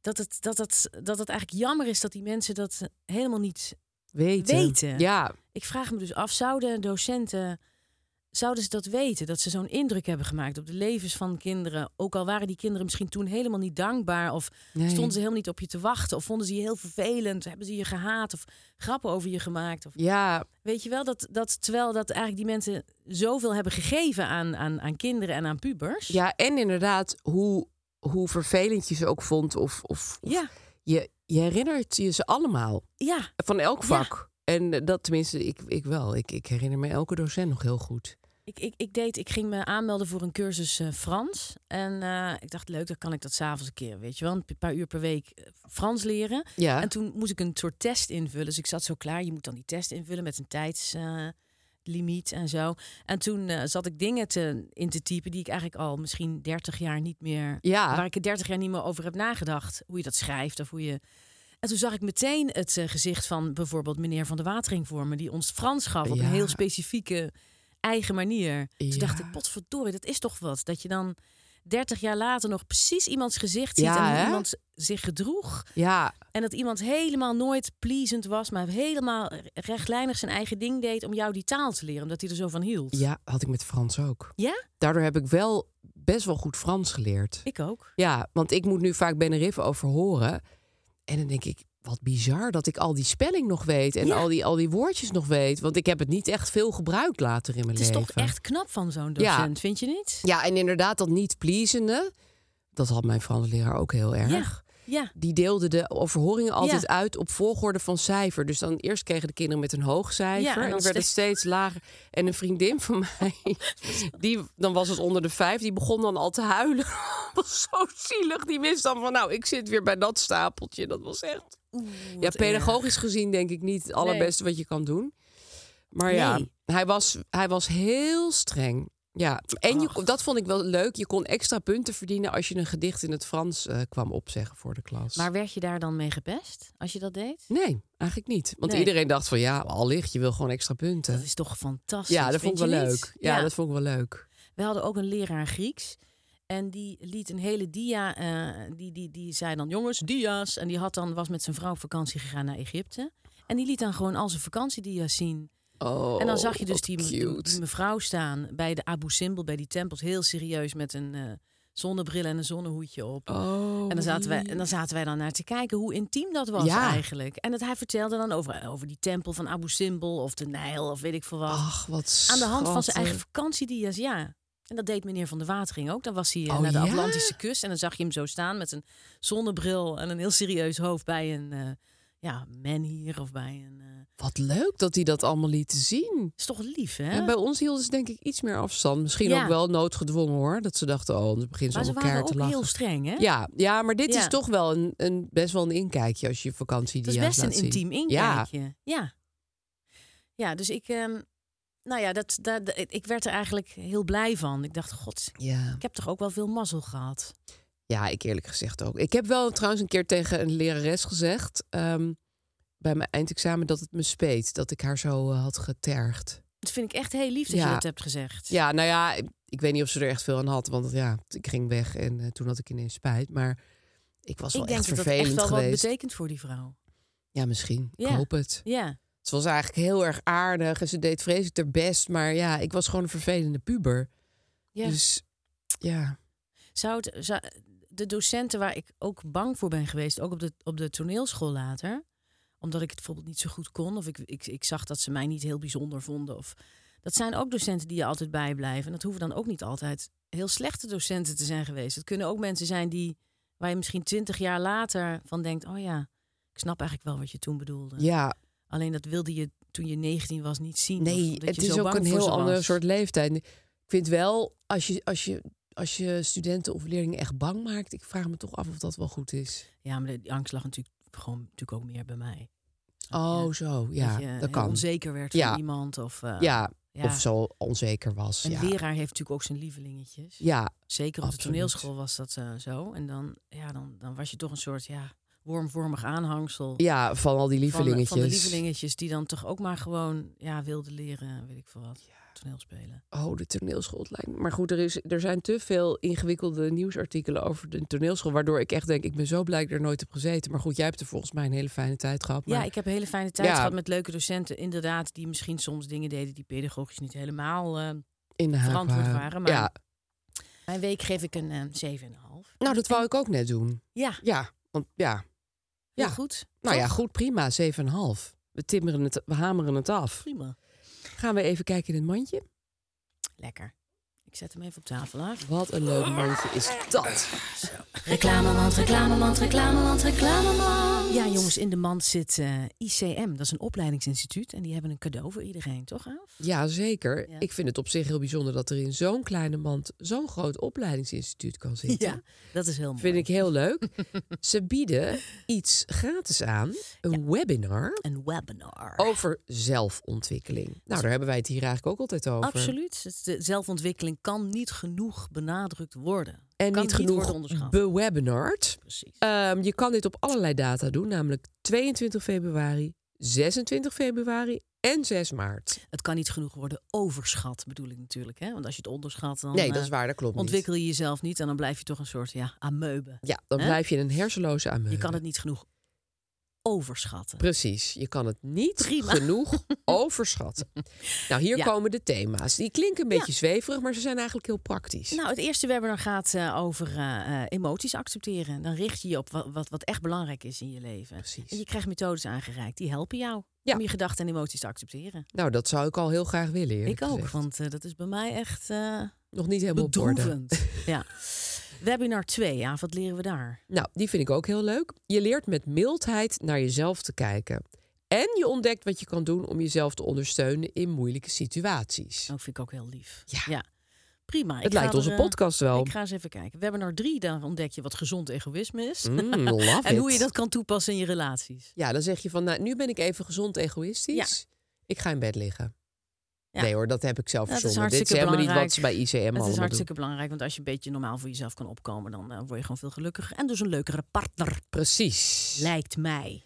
C: dat het, dat, het, dat het eigenlijk jammer is dat die mensen dat helemaal niet.
B: Weten.
C: Weten.
B: Ja.
C: Ik vraag me dus af, zouden docenten. Zouden ze dat weten? Dat ze zo'n indruk hebben gemaakt op de levens van kinderen. Ook al waren die kinderen misschien toen helemaal niet dankbaar. Of
B: Nee.
C: stonden ze helemaal niet op je te wachten. Of vonden ze je heel vervelend. Hebben ze je gehaat. Of grappen over je gemaakt. Of,
B: Ja.
C: weet je wel, dat, dat terwijl dat eigenlijk die mensen zoveel hebben gegeven aan, aan, aan kinderen en aan pubers.
B: Ja, en inderdaad, hoe, hoe vervelend je ze ook vond. Of, of, of
C: ja,
B: je, je herinnert je ze allemaal.
C: ja.
B: Van elk
C: Ja.
B: vak. En dat tenminste, ik, ik wel. Ik, ik herinner me elke docent nog heel goed.
C: Ik, ik, ik, deed, ik ging me aanmelden voor een cursus eh, Frans. En eh, ik dacht, leuk, dan kan ik dat s'avonds een keer, weet je wel, een paar uur per week eh, Frans leren.
B: Ja.
C: En toen moest ik een soort test invullen. Dus ik zat zo klaar, je moet dan die test invullen met een tijdslimiet en zo. En toen zat ik dingen te, in te typen die ik eigenlijk al misschien 30 jaar niet meer,
B: Ja.
C: waar ik er 30 jaar niet meer over heb nagedacht. Hoe je dat schrijft of hoe je... En toen zag ik meteen het gezicht van bijvoorbeeld meneer Van de Watering voor me, die ons Frans gaf op
B: Ja.
C: een heel specifieke eigen manier. Toen
B: Ja.
C: dacht ik, potverdorie, dat is toch wat. Dat je dan 30 jaar later nog precies iemands gezicht ziet
B: Ja,
C: en hoe iemand zich gedroeg.
B: Ja.
C: En dat iemand helemaal nooit pleasant was, maar helemaal rechtlijnig zijn eigen ding deed om jou die taal te leren, omdat hij er zo van hield.
B: ja, had ik met Frans ook.
C: Ja?
B: Daardoor heb ik wel best wel goed Frans geleerd.
C: Ik ook.
B: Ja, want ik moet nu vaak Beneriff over horen. En dan denk ik, wat bizar dat ik al die spelling nog weet. En
C: Ja.
B: al, die, al die woordjes nog weet. Want ik heb het niet echt veel gebruikt later in mijn
C: Het is
B: leven.
C: toch echt knap van zo'n
B: Ja.
C: docent, vind je niet?
B: Ja, en inderdaad dat niet pleasende. Dat had mijn Frans leraar ook heel erg.
C: Ja. Ja.
B: Die deelde de overhoringen altijd
C: Ja.
B: uit op volgorde van cijfer. Dus dan eerst kregen de kinderen met een hoog cijfer.
C: Ja, en dan
B: dan werd het steeds lager. En een vriendin van mij, die, dan was het onder de vijf, die begon dan al te huilen. Dat was zo zielig. Die wist dan van, nou, ik zit weer bij dat stapeltje. Dat was echt... ja, pedagogisch gezien denk ik niet het allerbeste wat je kan doen. Maar ja,
C: Nee.
B: hij was, hij was heel streng. Ja, en je, dat vond ik wel leuk. Je kon extra punten verdienen als je een gedicht in het Frans eh, kwam opzeggen voor de klas.
C: Maar werd je daar dan mee gepest als je dat deed?
B: Nee, eigenlijk niet. Want
C: Nee.
B: iedereen dacht van ja, allicht, je wil gewoon extra punten.
C: Dat is toch fantastisch.
B: ja, dat vond ik wel
C: je
B: leuk.
C: niet?
B: Ja, dat vond ik wel leuk.
C: We hadden ook een leraar Grieks. En die liet een hele dia. eh, die, die, die zei dan: jongens, dia's. En die had dan, was met zijn vrouw op vakantie gegaan naar Egypte. En die liet dan gewoon al zijn vakantiedia's zien.
B: Oh,
C: en dan zag je dus die, mevrouw staan bij de Abu Simbel, bij die tempels, heel serieus met een eh, zonnebril en een zonnehoedje op.
B: Oh,
C: En dan, zaten wij, en dan zaten wij dan naar te kijken hoe intiem dat was
B: Ja.
C: eigenlijk. En dat hij vertelde dan over, over die tempel van Abu Simbel of de Nijl of weet ik veel wat.
B: Ach, wat
C: Aan de hand van zijn eigen vakantiedia's, ja. En dat deed meneer Van der Watering ook. Dan was hij eh,
B: Oh,
C: naar de
B: ja?
C: Atlantische kust en dan zag je hem zo staan met een zonnebril en een heel serieus hoofd bij een eh ja, menhier of bij een. eh
B: Wat leuk dat hij dat allemaal liet zien.
C: is toch lief, hè?
B: En bij ons hielden ze denk ik iets meer afstand. Misschien
C: Ja.
B: ook wel noodgedwongen hoor. Dat ze dachten, oh, dan beginnen ze
C: maar ze
B: allemaal
C: waren
B: keihard te
C: ook
B: lachen.
C: heel streng, hè?
B: Ja, ja, maar dit
C: Ja.
B: is toch wel een, een, best wel een inkijkje als je vakantie die
C: is best een
B: laat zien.
C: intiem
B: Ja,
C: inkijkje. Ja. Ja, dus ik, ehm, nou ja, dat, dat, dat- ik werd er eigenlijk heel blij van. Ik dacht, god,
B: ja.
C: ik heb toch ook wel veel mazzel gehad.
B: Ja, ik eerlijk gezegd ook. Ik heb wel trouwens een keer tegen een lerares gezegd... ehm, bij mijn eindexamen dat het me speet. Dat ik haar zo eh, had getergd.
C: Dat vind ik echt heel lief dat
B: Ja.
C: je dat hebt gezegd.
B: Ja, nou ja, ik, ik weet niet of ze er echt veel aan had. Want ja, ik ging weg en eh, toen had ik ineens spijt. Maar ik was wel
C: ik denk
B: echt
C: dat dat
B: vervelend
C: echt wel wat
B: geweest.
C: betekent voor die vrouw.
B: Ja, misschien. Ik hoop het.
C: Ja.
B: Ze was eigenlijk heel erg aardig en ze deed vreselijk haar best. Maar ja, ik was gewoon een vervelende puber.
C: ja.
B: Dus ja,
C: Zou het, zou, de docenten waar ik ook bang voor ben geweest, ook op de, op de toneelschool later, omdat ik het bijvoorbeeld niet zo goed kon, of ik, ik, ik zag dat ze mij niet heel bijzonder vonden. Of, dat zijn ook docenten die je altijd bijblijven. En dat hoeven dan ook niet altijd heel slechte docenten te zijn geweest. Het kunnen ook mensen zijn die, waar je misschien twintig jaar later van denkt, oh ja, ik snap eigenlijk wel wat je toen bedoelde.
B: ja
C: Alleen dat wilde je toen je 19 was niet zien.
B: nee, het
C: je
B: is
C: zo
B: ook
C: bang
B: een heel ander soort leeftijd. Ik vind wel, als je, als je, als je studenten of leerlingen echt bang maakt, ik vraag me toch af of dat wel goed is.
C: Ja, maar die angst lag natuurlijk gewoon natuurlijk ook meer bij mij.
B: Oh,
C: Ja.
B: zo, ja,
C: dat heel
B: kan.
C: onzeker werd
B: Ja.
C: van iemand. Of, eh,
B: Ja,
C: ja.
B: of zo onzeker was.
C: Een
B: ja.
C: leraar heeft natuurlijk ook zijn lievelingetjes.
B: ja,
C: Zeker op de toneelschool was dat eh, zo. En dan, ja, dan, dan was je toch een soort ja, wormvormig aanhangsel.
B: ja, van al die
C: van,
B: lievelingetjes.
C: van de lievelingetjes die dan toch ook maar gewoon ja, wilden leren, weet ik veel wat, toneel spelen.
B: Oh, de toneelschool. het lijkt me- Maar goed, er, is, er zijn te veel ingewikkelde nieuwsartikelen over de toneelschool. Waardoor ik echt denk, ik ben zo blij dat ik er nooit heb gezeten. Maar goed, jij hebt er volgens mij een hele fijne tijd gehad. Maar
C: Ja, ik heb een hele fijne tijd
B: Ja.
C: gehad met leuke docenten. Inderdaad, die misschien soms dingen deden die pedagogisch niet helemaal... eh,
B: in de haak
C: verantwoord waren, maar-
B: Ja,
C: mijn week geef ik een eh 7,5.
B: nou dat wou ik ook net doen.
C: Ja,
B: Ja, want ja. Ja.
C: goed.
B: Nou ja, goed, prima. 7,5. We timmeren het, we hameren het af.
C: Prima.
B: Gaan we even kijken in het mandje?
C: Lekker. Ik zet hem even op tafel af.
B: Wat een leuk mandje is dat.
D: Reclamemand, reclamemand, reclamemand, reclamemand.
C: Ja, jongens, in de mand zit eh, ICM. Dat is een opleidingsinstituut. En die hebben een cadeau voor iedereen, toch, Aaf?
B: Ja, zeker.
C: Ja.
B: Ik vind het op zich heel bijzonder dat er in zo'n kleine mand zo'n groot opleidingsinstituut kan zitten.
C: dat is heel mooi.
B: Vind ik heel leuk. Ze bieden iets gratis aan. Een webinar
C: Een webinar.
B: over zelfontwikkeling. Nou, daar hebben wij het hier eigenlijk ook altijd over.
C: Absoluut. Het- De zelfontwikkeling kan niet genoeg benadrukt worden.
B: En
C: kan
B: niet
C: worden
B: genoeg
C: onderschat.
B: bewebinard.
C: Precies.
B: Ehm, je kan dit op allerlei data doen, namelijk 22 februari, 26 februari en 6 maart.
C: Het kan niet genoeg worden overschat, bedoel ik natuurlijk. Hè? Want als je het onderschat, dan
B: nee, dat
C: eh,
B: is waar, dat klopt niet.
C: ontwikkel je jezelf niet. En dan blijf je toch een soort ja, ameube.
B: Ja, dan
C: Hè?
B: blijf je een hersenloze aan
C: Je kan het niet genoeg overschatten.
B: Precies, je kan het niet
C: Prima.
B: genoeg overschatten. Nou, hier
C: Ja.
B: komen de thema's. Die klinken een beetje zweverig, maar ze zijn eigenlijk heel praktisch.
C: Nou, het eerste webinar gaat eh, over eh, eh, emoties accepteren. Dan richt je je op wat, wat, wat echt belangrijk is in je leven.
B: Precies.
C: En je krijgt methodes aangereikt die helpen jou
B: Ja.
C: om je gedachten en emoties te accepteren.
B: Nou, dat zou ik al heel graag willen.
C: ik ook,
B: gezegd.
C: want dat is bij mij echt
B: Nog niet helemaal op orde.
C: bedroevend. ja. Webinar 2, ja, wat leren we daar?
B: Nou, die vind ik ook heel leuk. Je leert met mildheid naar jezelf te kijken. En je ontdekt wat je kan doen om jezelf te ondersteunen in moeilijke situaties.
C: Dat vind ik ook heel lief.
B: Ja.
C: Prima. Ik
B: Het lijkt onze
C: eh,
B: podcast wel.
C: Ik ga eens even kijken. Webinar 3, daar ontdek je wat gezond egoïsme is.
B: Mm,
C: en hoe je dat kan toepassen in je relaties.
B: Ja, dan zeg je van, nou, nu ben ik even gezond egoïstisch. Ik ga in bed liggen.
C: Ja.
B: Nee hoor, dat heb ik zelf
C: is
B: verzonnen. Dit is helemaal niet wat ze bij ICM
C: Het is hartstikke belangrijk, want als je een beetje normaal voor jezelf kan opkomen, dan eh, word je gewoon veel gelukkiger. En dus een leukere partner.
B: Precies.
C: lijkt mij.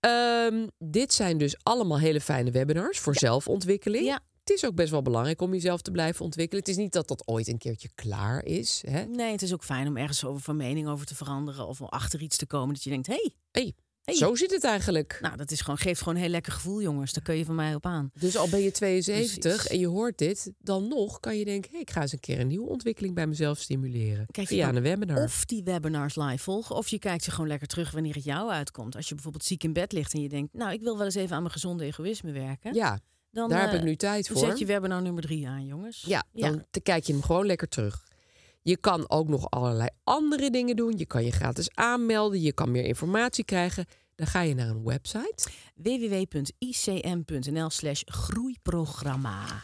B: Ehm, dit zijn dus allemaal hele fijne webinars voor zelfontwikkeling.
C: Ja.
B: Het is ook best wel belangrijk om jezelf te blijven ontwikkelen. Het is niet dat dat ooit een keertje klaar is. Hè?
C: Nee, het is ook fijn om ergens over van mening over te veranderen of om achter iets te komen dat je denkt, hé, hey,
B: Hey,
C: Hey.
B: Zo zit het eigenlijk.
C: Nou, dat is gewoon, geeft gewoon een heel lekker gevoel, jongens. Daar kun je van mij op aan.
B: Dus al ben je 72
C: Precies.
B: en je hoort dit, dan nog kan je denken: hey, ik ga eens een keer een nieuwe ontwikkeling bij mezelf stimuleren.
C: Kijk, je
B: via
C: kan
B: een webinar.
C: Of die webinars live volgen, of je kijkt ze gewoon lekker terug wanneer het jou uitkomt. Als je bijvoorbeeld ziek in bed ligt en je denkt, nou, ik wil wel eens even aan mijn gezonde egoïsme werken.
B: ja,
C: dan,
B: daar heb
C: eh,
B: ik nu tijd voor.
C: zet je webinar nummer drie aan, jongens.
B: Ja, dan te- kijk je hem gewoon lekker terug. Je kan ook nog allerlei andere dingen doen. Je kan je gratis aanmelden. Je kan meer informatie krijgen. Dan ga je naar een website.
C: www.icm.nl slash groeiprogramma.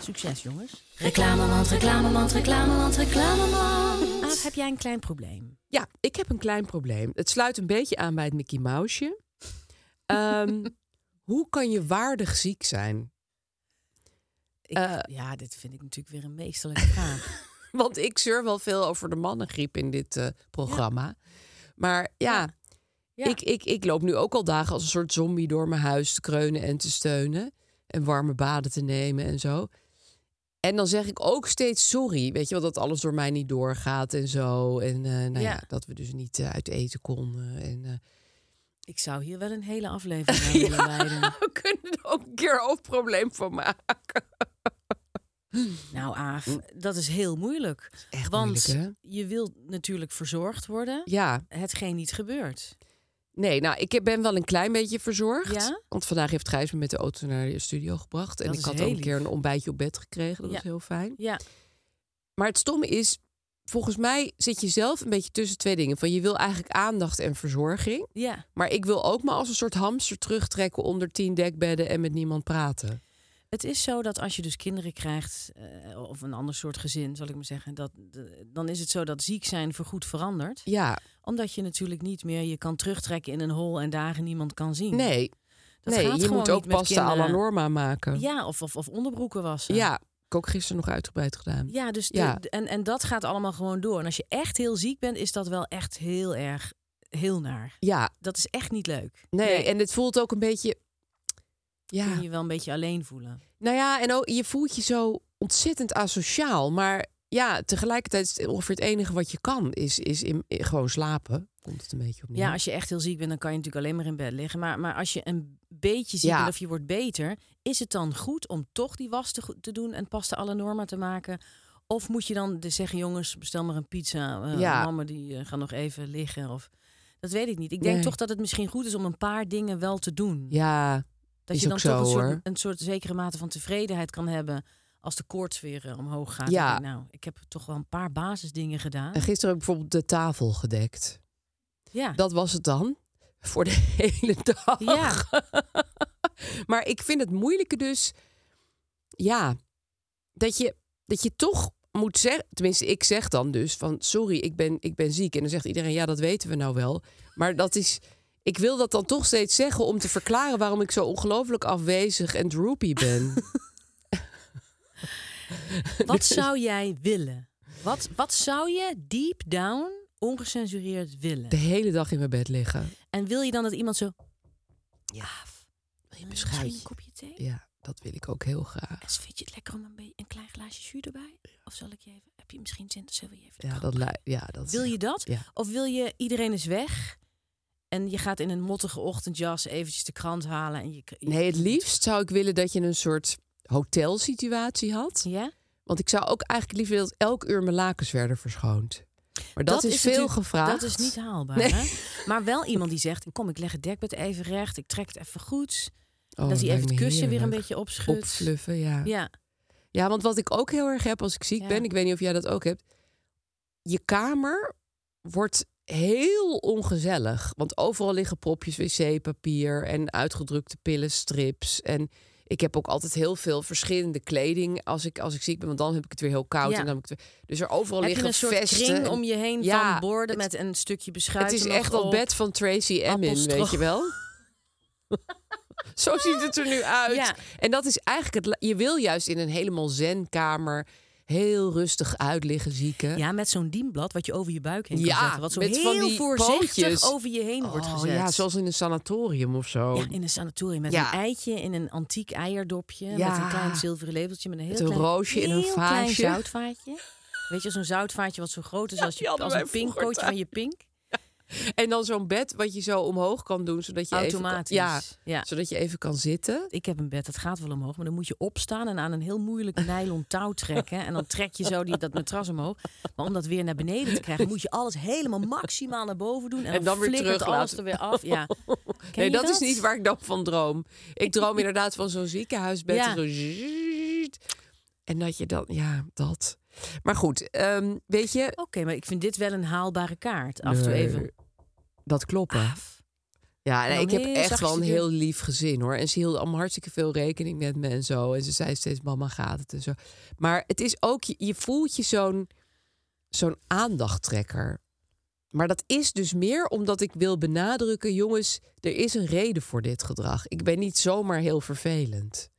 C: Succes, jongens.
E: Reclamemand, reclamemand, reclamemand, reclamemand.
C: Aaf, heb jij een klein probleem?
B: Ja, ik heb een klein probleem. Het sluit een beetje aan bij het Mickey Mouseje. Ehm, hoe kan je waardig ziek zijn?
C: Ik,
B: Eh.
C: ja, dit vind ik natuurlijk weer een meesterlijke vraag.
B: Want ik zeur wel veel over de mannengriep in dit eh, programma. Maar ja,
C: Ja.
B: Ik, ik, ik loop nu ook al dagen als een soort zombie door mijn huis te kreunen en te steunen. En warme baden te nemen en zo. En dan zeg ik ook steeds sorry. Weet je wel, dat alles door mij niet doorgaat en zo. En eh, nou ja. Dat we dus niet uit eten konden. En,
C: Ik zou hier wel een hele aflevering aan willen wijden.
B: we kunnen er ook een keer een hoofdprobleem van maken.
C: Nou, Aaf, dat is heel moeilijk.
B: Echt
C: Want
B: moeilijk,
C: je wilt natuurlijk verzorgd worden.
B: Ja,
C: Hetgeen niet gebeurt.
B: nee, nou, ik ben wel een klein beetje verzorgd.
C: Ja?
B: Want vandaag heeft Gijs me met de auto naar de studio gebracht. En ik had ook een keer een ontbijtje op bed gekregen. Dat
C: Ja.
B: was heel fijn.
C: Ja,
B: Maar het stomme is, volgens mij zit je zelf een beetje tussen twee dingen. Van je wil eigenlijk aandacht en verzorging.
C: ja.
B: Maar ik wil ook maar als een soort hamster terugtrekken onder tien dekbedden en met niemand praten.
C: Het is zo dat als je dus kinderen krijgt, eh, of een ander soort gezin, zal ik maar zeggen, dat, de- dan is het zo dat ziek zijn voorgoed verandert.
B: Ja,
C: Omdat je natuurlijk niet meer je kan terugtrekken in een hol en dagen niemand kan zien.
B: nee.
C: dat
B: nee,
C: gaat
B: je moet ook pasta alla
C: kinderen.
B: norma maken.
C: Ja, of, of, of onderbroeken wassen.
B: Ja, ik ook gisteren nog uitgebreid gedaan.
C: Ja, dus
B: Ja.
C: de- en, en dat gaat allemaal gewoon door. En als je echt heel ziek bent, is dat wel echt heel erg heel naar.
B: Ja,
C: Dat is echt niet leuk.
B: nee, en het voelt ook een beetje...
C: Kun
B: Ja,
C: je je wel een beetje alleen voelen.
B: nou ja, en ook, je voelt je zo ontzettend asociaal. Maar ja, tegelijkertijd is het ongeveer het enige wat je kan, is, is in, gewoon slapen. Komt het een beetje op neer.
C: Ja, als je echt heel ziek bent, dan kan je natuurlijk alleen maar in bed liggen. Maar, maar als je een beetje ziek
B: Ja.
C: bent of je wordt beter, is het dan goed om toch die was te, doen en pasta alle norma te maken? Of moet je dan de- zeggen, jongens, bestel maar een pizza. eh,
B: Ja.
C: Mama die eh, gaat nog even liggen. Of, dat weet ik niet. Ik denk
B: Nee.
C: toch dat het misschien goed is om een paar dingen wel te doen.
B: Ja,
C: dat
B: is
C: je dan toch een, soort, een soort zekere mate van tevredenheid kan hebben als de koorts weer eh, omhoog gaat.
B: Ja.
C: Ik nou, ik heb toch wel een paar basisdingen gedaan.
B: en gisteren heb ik bijvoorbeeld de tafel gedekt.
C: Ja.
B: Dat was het dan. Voor de hele dag.
C: Ja.
B: maar ik vind het moeilijke dus... Ja, dat je, dat je toch moet zeggen... Tenminste, ik zeg dan dus van... Sorry, ik ben, ik ben ziek. En dan zegt iedereen, ja, dat weten we nou wel. Maar dat is... Ik wil dat dan toch steeds zeggen om te verklaren... waarom ik zo ongelooflijk afwezig en droopy ben.
C: Wat zou jij willen? Wat, wat zou je deep down ongecensureerd willen?
B: De hele dag in mijn bed liggen.
C: En wil je dan dat iemand zo...
B: Ja, wil je
C: "Eh,
B: beschuitje?
C: Misschien een kopje thee?
B: Ja, dat wil ik ook heel graag.
C: En vind je het lekker om een, beetje, een klein glaasje jus erbij? Of zal ik je even... Heb je misschien zin? Zullen we je even...
B: Ja, dat, ja, dat
C: Wil je dat?
B: Ja.
C: Of wil je iedereen is weg... En je gaat in een mottige ochtendjas eventjes de krant halen. En je, je-
B: Nee, het liefst zou ik willen dat je een soort hotelsituatie had.
C: Ja?
B: Want ik zou ook eigenlijk liever dat elk uur mijn lakens werden verschoond. Maar dat, is, veel gevraagd.
C: Dat is niet haalbaar.
B: Nee.
C: Hè? Maar wel iemand die zegt: Kom, ik leg het dekbed even recht. Ik trek het even goed.
B: Oh,
C: dat hij even het kussen weer een beetje opschudt.
B: Opfluffen, ja. ja.
C: Ja,
B: want wat ik ook heel erg heb als ik ziek
C: Ja.
B: ben... ik weet niet of jij dat ook hebt... je kamer wordt heel ongezellig. Want overal liggen propjes wc-papier... en uitgedrukte pillenstrips. En ik heb ook altijd heel veel verschillende kleding... als ik, als ik ziek ben, want dan heb ik het weer heel koud.
C: Ja.
B: En dan heb ik het weer- dus er overal
C: heb je
B: liggen
C: een soort
B: vesten.
C: kring
B: en-
C: om je heen
B: Ja,
C: van borden met een stukje beschuit.
B: Het is echt dat bed van Tracy Emin, weet je wel? Zo ziet het er nu uit.
C: Ja.
B: En dat is eigenlijk het. Je wil juist in een helemaal zenkamer heel rustig uitliggen, zieken.
C: Ja, met zo'n dienblad wat je over je buik heen
B: Ja,
C: kan zetten. Wat zo
B: met
C: heel
B: van die
C: voorzichtig
B: pootjes.
C: over je heen wordt
B: Oh,
C: gezet.
B: ja, zoals in een sanatorium of zo.
C: Ja, in een sanatorium met
B: Ja.
C: een eitje in een antiek eierdopje.
B: Ja.
C: Met een klein zilveren lepeltje. Met een heel
B: Met een
C: klein,
B: roosje in een
C: heel klein
B: vaasje.
C: zoutvaatje. Weet je, zo'n zoutvaatje wat zo groot is als, je, als een pinkpootje van je pink.
B: En dan zo'n bed wat je zo omhoog kan doen, zodat je
C: Automatisch.
B: Even, kan, ja,
C: Ja.
B: zodat je even kan zitten.
C: Ik heb een bed, dat gaat wel omhoog, maar dan moet je opstaan en aan een heel moeilijk nylon touw trekken. En dan trek je zo die, dat matras omhoog. Maar om dat weer naar beneden te krijgen, moet je alles helemaal maximaal naar boven doen. En,
B: En dan weer terug
C: alles er weer af. Ja.
B: Nee, dat, is niet waar ik dan van droom. Ik droom inderdaad van zo'n ziekenhuisbed.
C: Ja.
B: Zo zzzzt. en dat je dan, ja, dat. Maar goed, ehm, weet je,
C: Oké, maar ik vind dit wel een haalbare kaart. Af en toe even
B: dat kloppen.
C: af.
B: Ja, nee, ik heb echt wel een heel lief gezin hoor. En ze hielden allemaal hartstikke veel rekening met me en zo. En ze zei steeds, mama gaat het en zo. Maar het is ook, je, je voelt je zo'n zo'n aandachttrekker. Maar dat is dus meer omdat ik wil benadrukken, jongens, er is een reden voor dit gedrag. Ik ben niet zomaar heel vervelend.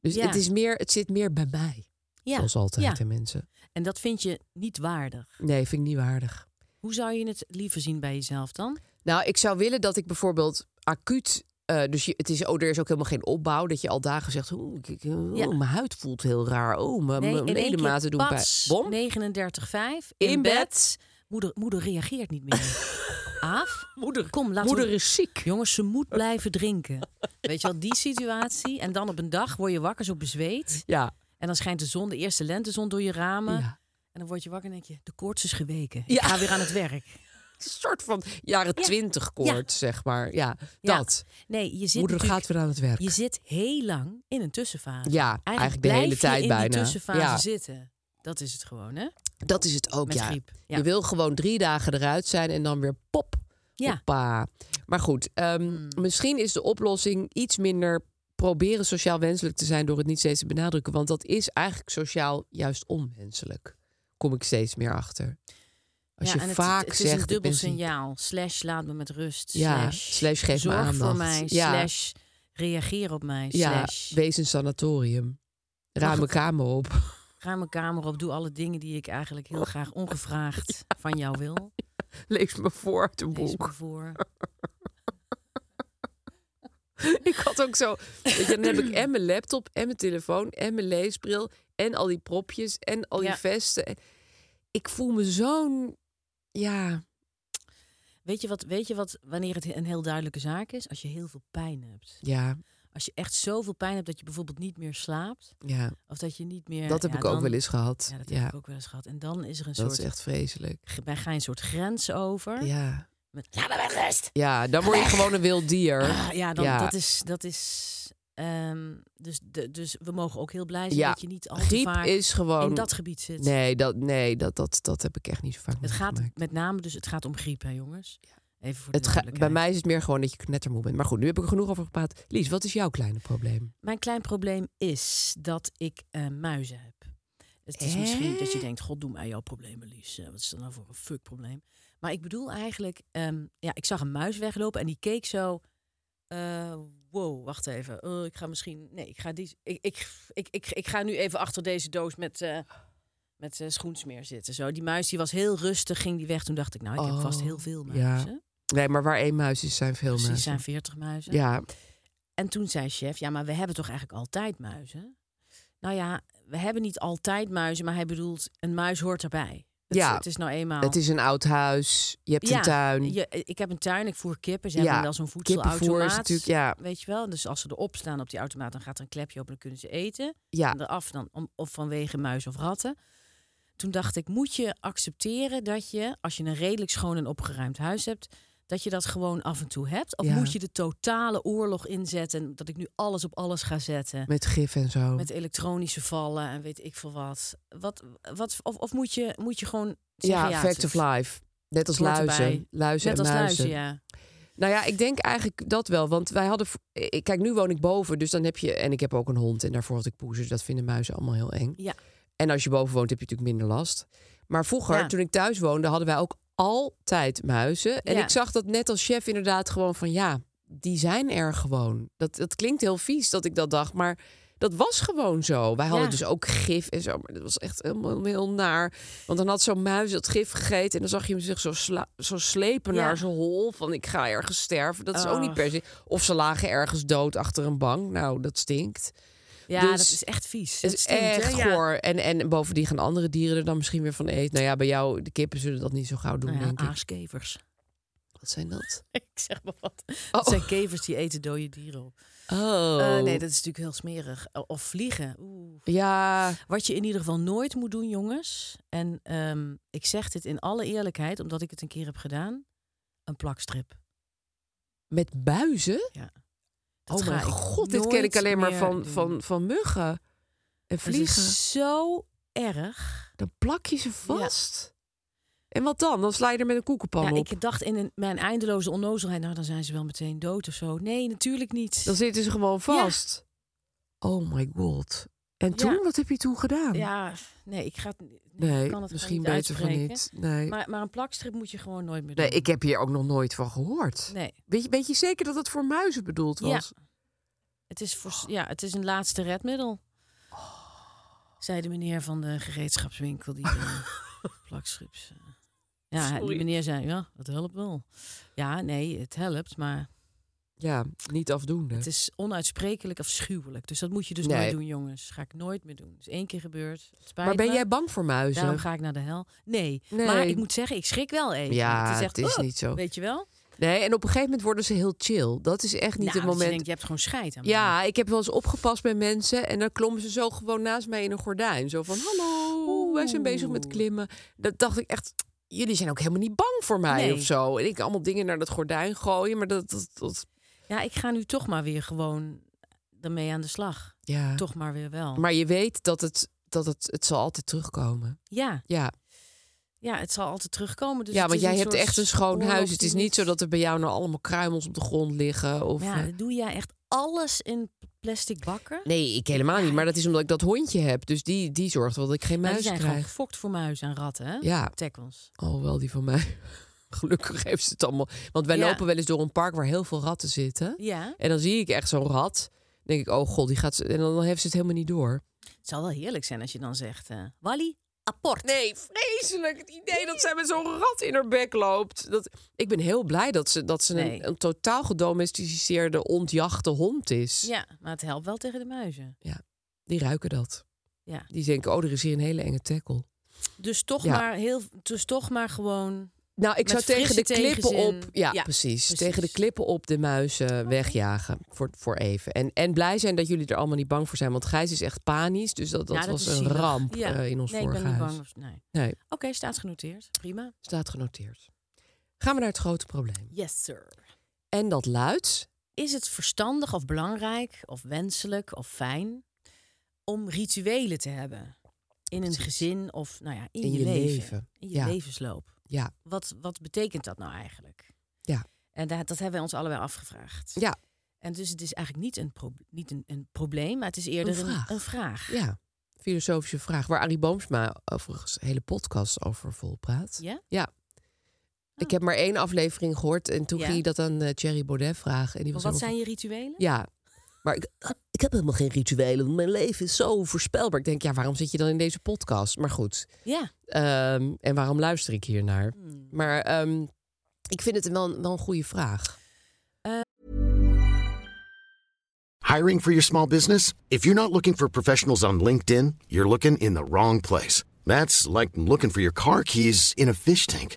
B: Dus
C: Ja.
B: het, is meer, het zit meer bij mij.
C: Ja.
B: Zoals altijd,
C: ja.
B: hè, mensen.
C: En dat vind je niet waardig.
B: Nee, vind ik niet waardig.
C: Hoe zou je het liever zien bij jezelf dan?
B: Nou, ik zou willen dat ik bijvoorbeeld acuut. eh, dus je, het is, oh, er is ook helemaal geen opbouw. Dat je al dagen zegt: oh, ik- ik- oh,
C: Ja.
B: mijn huid voelt heel raar. Oh, mijn,
C: keer,
B: ledematen doen pijn.
C: pats,
B: Bom.
C: 39,5
B: In
C: in,
B: bed.
C: bed. Moeder, moeder reageert niet meer. Af.
B: Moeder,
C: Kom, laten
B: moeder
C: we-
B: is ziek.
C: Jongens, ze moet blijven drinken. Weet je wel, die situatie. En dan op een dag word je wakker zo bezweet.
B: Ja.
C: En dan schijnt de zon, de eerste lentezon door je ramen.
B: ja.
C: En dan word je wakker en denk je, de koorts is geweken.
B: Ja.
C: Ik ga weer aan het werk.
B: Een soort van jaren
C: Ja.
B: twintig koorts, zeg maar. Ja,
C: Ja.
B: dat.
C: Nee, je zit
B: Moeder gaat weer aan het werk.
C: Je zit heel lang in een tussenfase.
B: Ja, eigenlijk de hele tijd
C: in
B: bijna.
C: die tussenfase
B: Ja.
C: zitten. Dat is het gewoon, hè?
B: Dat is het ook,
C: Met
B: ja.
C: griep, ja.
B: Je wil gewoon drie dagen eruit zijn en dan weer pop.
C: Ja.
B: Hoppa. Maar goed, ehm,
C: Hmm.
B: misschien is de oplossing iets minder proberen sociaal wenselijk te zijn door het niet steeds te benadrukken. Want dat is eigenlijk sociaal juist onwenselijk. Kom ik steeds meer achter. Als
C: ja,
B: je
C: het,
B: vaak
C: het
B: zegt.
C: is een dubbel signaal. Slash laat me met rust.
B: Ja,
C: slash,
B: slash geef me
C: zorg voor
B: aandacht.
C: mij.
B: Ja.
C: Slash reageer op mij.
B: Ja,
C: Slash
B: wees een sanatorium. Ruim mijn
C: het-
B: kamer op.
C: ga mijn kamer op. Doe alle dingen die ik eigenlijk heel graag ongevraagd van jou wil.
B: Lees me voor uit een
C: Lees
B: boek.
C: me voor.
B: Ik had ook zo. Weet je, dan heb ik en mijn laptop en mijn telefoon en mijn leesbril en al die propjes en al die
C: Ja.
B: vesten. En Ik voel me zo'n. Ja,
C: Weet je, wat, weet je wat, wanneer het een heel duidelijke zaak is? Als je heel veel pijn hebt.
B: ja,
C: Als je echt zoveel pijn hebt dat je bijvoorbeeld niet meer slaapt.
B: ja.
C: Of dat je niet meer...
B: Dat heb
C: ja,
B: ik ook wel eens gehad.
C: Ja, dat
B: Ja,
C: heb ik ook wel eens gehad. En dan is er een
B: dat
C: soort...
B: is echt vreselijk.
C: Wij gaan een soort grens over.
B: Ja.
C: Laat me met rust!
B: ja, dan word je gewoon een wild dier.
C: Ah, ja, dan,
B: Ja.
C: dat is... Dat is ehm, dus, de, dus we mogen ook heel blij zijn
B: Ja,
C: dat je niet al te vaak
B: is gewoon.
C: in dat gebied zit.
B: Nee, dat, nee dat, dat, dat heb ik echt niet zo vaak
C: Het gaat met name dus het gaat om griep, hè jongens? Even voor de
B: Het ga- bij mij is het meer gewoon dat je knettermoe bent. Maar goed, nu heb ik er genoeg over gepraat. Lies, wat is jouw kleine probleem?
C: Mijn klein probleem is dat ik eh, muizen heb. Het is misschien dat je denkt, god doe mij jouw problemen, Lies. Eh, wat is dat nou voor een fuck probleem? Maar ik bedoel eigenlijk, ehm, ja, ik zag een muis weglopen en die keek zo... eh, wow, wacht even. Oh, ik ga misschien... Nee, ik ga, die, ik, ik, ik, ik, ik ga nu even achter deze doos met, eh, met eh, schoensmeer zitten. Zo. Die muis die was heel rustig, ging die weg. Toen dacht ik, nou, ik heb vast
B: Oh,
C: heel veel
B: ja.
C: muizen.
B: Nee, maar waar één muis is, zijn veel
C: Precies,
B: muizen.
C: zijn 40 muizen.
B: Ja,
C: En toen zei chef, ja, maar we hebben toch eigenlijk altijd muizen? Nou ja, we hebben niet altijd muizen, maar hij bedoelt, een muis hoort erbij. Het,
B: Ja,
C: het is nou eenmaal...
B: het is een oud huis. Je hebt
C: ja,
B: een tuin.
C: je- ik heb een tuin, ik voer kippen. Ze
B: Ja,
C: hebben wel zo'n voedselautomaat.
B: natuurlijk, ja,
C: Weet je wel, dus als ze erop staan op die automaat, dan gaat er een klepje open, dan kunnen ze eten.
B: ja,
C: En eraf dan, om, of vanwege muis of ratten. Toen dacht ik, moet je accepteren dat je, als je een redelijk schoon en opgeruimd huis hebt, dat je dat gewoon af en toe hebt? Of
B: Ja.
C: moet je de totale oorlog inzetten, dat ik nu alles op alles ga zetten?
B: met gif en zo.
C: Met elektronische vallen en weet ik veel wat. wat, wat of, of moet, je, moet je gewoon zeggen,
B: ja,
C: ja,
B: fact of life. Net als luizen.
C: erbij.
B: Luizen
C: Net
B: en
C: als
B: muizen.
C: luizen, ja.
B: Nou ja, ik denk eigenlijk dat wel. Want wij hadden... v- ik- Kijk, nu woon ik boven. Dus dan heb je... En ik heb ook een hond. En daarvoor had ik poezen. Dat vinden muizen allemaal heel eng.
C: Ja.
B: En als je boven woont, heb je natuurlijk minder last. Maar vroeger,
C: Ja.
B: toen ik thuis woonde, hadden wij ook altijd muizen. En
C: Ja.
B: ik zag dat net als chef inderdaad gewoon van... Ja, die zijn er gewoon. Dat, dat klinkt heel vies dat ik dat dacht. Maar dat was gewoon zo. Wij hadden
C: Ja.
B: dus ook gif en zo. Maar dat was echt helemaal heel naar. Want dan had zo'n muis dat gif gegeten. En dan zag je hem zich zo, sla- zo slepen
C: Ja.
B: naar zijn hol. Van ik ga ergens sterven. Dat is ook niet per se. Of ze lagen ergens dood achter een bank. Nou, dat stinkt.
C: Ja,
B: Dus
C: dat is echt vies.
B: Het is
C: stinkt, hè?
B: echt
C: Ja.
B: goor. En, en bovendien gaan andere dieren er dan misschien weer van eten. Nou ja, bij jou, de kippen zullen dat niet zo gauw doen,
C: Nou ja,
B: denk ik.
C: aaskevers.
B: Wat zijn dat?
C: ik zeg maar wat.
B: Oh.
C: Dat zijn kevers die eten dode dieren op.
B: Oh.
C: Eh, nee, dat is natuurlijk heel smerig. Of vliegen. Oeh.
B: Ja,
C: Wat je in ieder geval nooit moet doen, jongens. En ehm, ik zeg dit in alle eerlijkheid, omdat ik het een keer heb gedaan. Een plakstrip.
B: met buizen?
C: Dat
B: oh mijn god, dit ken ik alleen maar van,
C: doen.
B: van, van muggen en vliegen.
C: is zo erg.
B: Dan plak je ze vast. En wat dan? Dan sla je er met een koekenpan
C: Ja,
B: op.
C: ik dacht in een, mijn eindeloze onnozelheid, nou dan zijn ze wel meteen dood of zo. Nee, natuurlijk niet.
B: Dan zitten ze gewoon vast. Oh my god. En toen, wat heb je toen gedaan?
C: Ja, nee, ik ga het, nee, het
B: misschien beter van niet. Nee.
C: Maar, maar een plakstrip moet je gewoon nooit meer doen.
B: nee, ik heb hier ook nog nooit van gehoord.
C: Nee,
B: Weet, je, weet je zeker dat het voor muizen bedoeld
C: Ja.
B: was?
C: het is, voor, ja, het is een laatste redmiddel. Zei de meneer van de gereedschapswinkel die de plakstrips... eh, ja,
B: Sorry.
C: die meneer zei, ja, dat helpt wel. Ja, nee, het helpt, maar
B: Ja, niet afdoende.
C: het is onuitsprekelijk afschuwelijk. Dus dat moet je dus
B: Nee.
C: nooit doen, jongens. Ga ik nooit meer doen. Is één keer gebeurd. Spijt
B: maar ben
C: me.
B: jij bang voor muizen?
C: Daarom ga ik naar de hel. Nee.
B: Nee.
C: maar ik moet zeggen, ik schrik wel even.
B: Ja,
C: het is,
B: het
C: echt,
B: is
C: "Oh",
B: niet zo.
C: Weet je wel?
B: Nee, en op een gegeven moment worden ze heel chill. Dat is echt niet
C: nou,
B: het
C: je
B: moment.
C: denkt, je hebt gewoon scheid aan
B: Ja, ik heb wel eens opgepast bij mensen en dan klommen ze zo gewoon naast mij in een gordijn. Zo van, hallo, wij zijn bezig met klimmen. Dat dacht ik echt, jullie zijn ook helemaal niet bang voor mij
C: Nee.
B: of zo. En ik allemaal dingen naar dat gordijn gooien, maar dat, dat, dat
C: Ja, ik ga nu toch maar weer gewoon ermee aan de slag.
B: ja.
C: Toch maar weer wel.
B: Maar je weet dat het, dat het, het zal altijd terugkomen.
C: Ja,
B: Ja,
C: ja, het zal altijd terugkomen. Dus
B: ja want jij hebt echt een schoon huis. Het is niet zo dat er bij jou nou allemaal kruimels op de grond liggen. Of,
C: Ja,
B: eh,
C: doe jij echt alles in plastic bakken?
B: nee, ik helemaal niet. Maar dat is omdat ik dat hondje heb. Dus die, die zorgt wel dat ik geen muis
C: die zijn gewoon
B: krijg.
C: gefokt voor muizen en ratten, hè?
B: Ja,
C: Tackles.
B: Oh, wel die van mij. Gelukkig heeft ze het allemaal. Want wij
C: Ja.
B: lopen wel eens door een park waar heel veel ratten zitten.
C: Ja,
B: En dan zie ik echt zo'n rat. Dan denk ik, oh god, die gaat. En dan heeft ze het helemaal niet door.
C: het zal wel heerlijk zijn als je dan zegt... eh Wally, apport.
B: Nee, vreselijk. Het idee dat zij met zo'n rat in haar bek loopt. Dat, ik ben heel blij dat ze, dat ze
C: Nee.
B: een, een totaal gedomesticeerde, ontjachte hond is.
C: Ja, maar het helpt wel tegen de muizen.
B: Die ruiken dat.
C: Ja.
B: Die denken, oh, er is hier een hele enge tackle.
C: Dus toch,
B: Ja.
C: maar, heel, dus toch maar gewoon...
B: Nou, ik zou tegen de klippen
C: tegenzin.
B: op. Ja,
C: Ja,
B: precies,
C: precies.
B: Tegen de klippen op de muizen wegjagen. Voor, voor even. En, en blij zijn dat jullie er allemaal niet bang voor zijn. Want Gijs is echt panisch. Dus dat, dat,
C: Ja,
B: was een ramp
C: Ja.
B: eh, in ons
C: nee, ik ben niet bang. of- Nee.
B: Nee,
C: Oké, staat genoteerd. Prima.
B: staat genoteerd. Gaan we naar het grote probleem.
C: Yes, sir.
B: En dat luidt.
C: Is het verstandig of belangrijk of wenselijk of fijn om rituelen te hebben in een gezin of nou ja, in,
B: In
C: je,
B: je
C: leven,
B: leven.
C: in je levensloop?
B: Ja,
C: Wat, wat betekent dat nou eigenlijk?
B: Ja.
C: En dat, dat hebben wij ons allebei afgevraagd.
B: ja,
C: En dus het is eigenlijk niet een, pro- niet een, een probleem, maar het is eerder
B: Een vraag.
C: Een vraag.
B: ja. Filosofische vraag. Waar Arie Boomsma overigens een hele podcast over volpraat.
C: Ja?
B: Ja. Ik heb maar één aflevering gehoord. En toen
C: Ja?
B: ging hij dat aan eh, Thierry Baudet vragen. En die was
C: Wat zijn je rituelen?
B: Ja, maar ik, ik heb helemaal geen rituelen. want Mijn leven is zo voorspelbaar. Ik denk, ja, waarom zit je dan in deze podcast? Maar goed,
C: Ja.
B: ehm, en waarom luister ik hier naar?
C: Hmm.
B: Maar ehm, ik vind het wel, een- wel een goede vraag.
F: Hiring for your small business? If you're not looking for professionals on LinkedIn, you're looking in the wrong place. That's like looking for your car keys in a fish tank.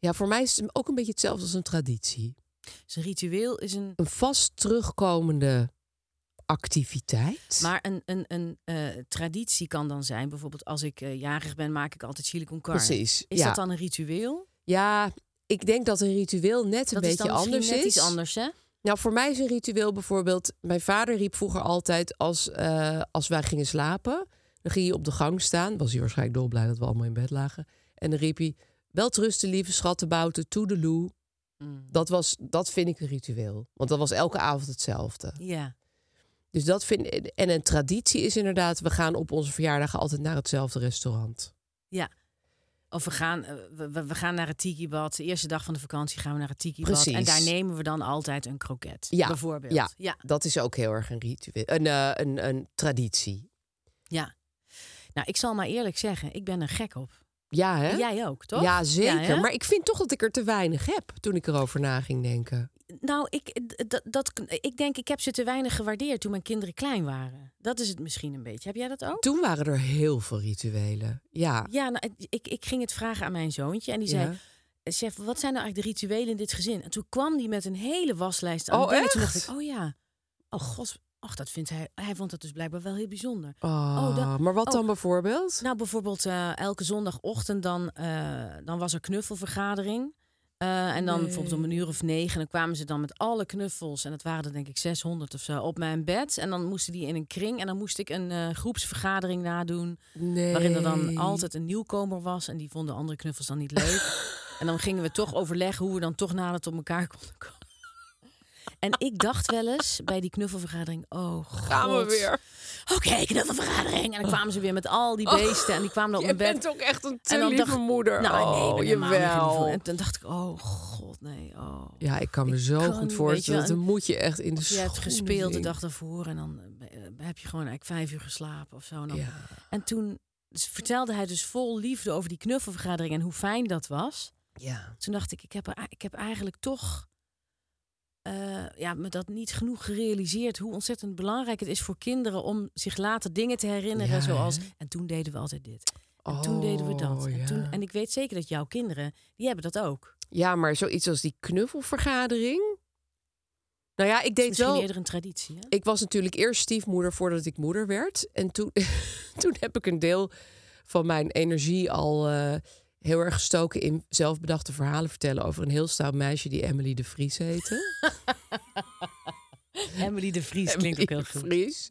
B: Ja, voor mij is het ook een beetje hetzelfde als een traditie.
C: Dus een ritueel is een...
B: Een vast terugkomende activiteit.
C: Maar een, een, een eh, traditie kan dan zijn, bijvoorbeeld als ik eh, jarig ben, maak ik altijd chili con carne.
B: Precies,
C: Is
B: ja.
C: dat dan een ritueel?
B: Ja, ik denk dat een ritueel net een
C: dat is
B: beetje
C: dan misschien
B: anders
C: net
B: is.
C: iets anders, hè?
B: Nou, voor mij is een ritueel bijvoorbeeld... Mijn vader riep vroeger altijd als, eh, als wij gingen slapen... dan ging hij op de gang staan. Was hij waarschijnlijk dolblij dat we allemaal in bed lagen. En dan riep hij... Welterusten, lieve schattenbouten, toedeloe.
C: Mm.
B: Dat, was, dat vind ik een ritueel. Want dat was elke avond hetzelfde.
C: Ja.
B: Dus dat vind En een traditie is inderdaad... we gaan op onze verjaardagen altijd naar hetzelfde restaurant.
C: Ja. Of we gaan, eh, we, we- gaan naar het tiki-bad. De eerste dag van de vakantie gaan we naar het tiki-bad.
B: Precies.
C: En daar nemen we dan altijd een kroket,
B: Ja,
C: bijvoorbeeld.
B: Ja,
C: ja.
B: dat is ook heel erg een ritueel, een, eh, een, een traditie.
C: ja. Nou, ik zal maar eerlijk zeggen, ik ben er gek op.
B: Ja, hè?
C: Jij ook, toch?
B: Ja, zeker. maar ik vind toch dat ik er te weinig heb toen ik erover na ging denken.
C: Nou, ik, dat, dat, ik denk, ik heb ze te weinig gewaardeerd toen mijn kinderen klein waren. Dat is het misschien een beetje. Heb jij dat ook?
B: Toen waren er heel veel rituelen. Ja.
C: Ja, nou, ik, ik ging het vragen aan mijn zoontje. En die
B: Ja.
C: zei, chef, wat zijn nou eigenlijk de rituelen in dit gezin? En toen kwam die met een hele waslijst aan
B: Oh,
C: dingen. Toen
B: echt?
C: dacht ik, oh ja. Oh god, ach, dat vindt hij. Hij vond dat dus blijkbaar wel heel bijzonder.
B: Oh,
C: Oh,
B: maar wat
C: oh.
B: dan bijvoorbeeld?
C: Nou, bijvoorbeeld eh, elke zondagochtend dan, eh, dan was er knuffelvergadering. Eh, en dan bijvoorbeeld om een uur of negen. En dan kwamen ze dan met alle knuffels. En dat waren er denk ik 600 of zo. Op mijn bed. En dan moesten die in een kring. En dan moest ik een groepsvergadering nadoen.
B: Nee.
C: Waarin er dan altijd een nieuwkomer was. En die vonden andere knuffels dan niet leuk. en dan gingen we toch overleggen hoe we dan toch nader tot elkaar konden komen. En ik dacht wel eens bij die knuffelvergadering... Oh god.
B: Gaan we weer.
C: Oké, knuffelvergadering. En dan kwamen ze weer met al die beesten. En die kwamen dan op
B: Je
C: mijn bed.
B: bent ook echt een te
C: En dan
B: lieve
C: dacht-
B: moeder.
C: Nou, nee,
B: oh, jawel.
C: lief. En toen dacht ik, oh god, nee. Oh.
B: Ja, ik kan me
C: Ik
B: zo
C: kan
B: goed voorstellen.
C: je wel.
B: Dan moet je echt in de
C: Als je hebt gespeeld de dag daarvoor en dan eh, heb je gewoon eigenlijk vijf uur geslapen of zo. En, dan-
B: Ja.
C: en toen dus vertelde hij dus vol liefde over die knuffelvergadering en hoe fijn dat was.
B: Ja.
C: Toen dacht ik, ik heb, er- ik heb eigenlijk toch eh, ja, me dat niet genoeg gerealiseerd hoe ontzettend belangrijk het is voor kinderen om zich later dingen te herinneren.
B: Ja,
C: zoals,
B: hè?
C: en toen deden we altijd dit. En toen deden we dat.
B: Oh,
C: En,
B: ja.
C: toen, en ik weet zeker dat jouw kinderen, die hebben dat ook.
B: Ja, maar zoiets als die knuffelvergadering. Nou ja, ik deed wel.
C: eerder een traditie. Hè?
B: Ik was natuurlijk eerst stiefmoeder voordat ik moeder werd. En toen, toen heb ik een deel van mijn energie al eh, heel erg gestoken in zelfbedachte verhalen vertellen over een heel stout meisje die Emily de Vries heette.
C: Emily de Vries klinkt ook heel goed.
B: Vries.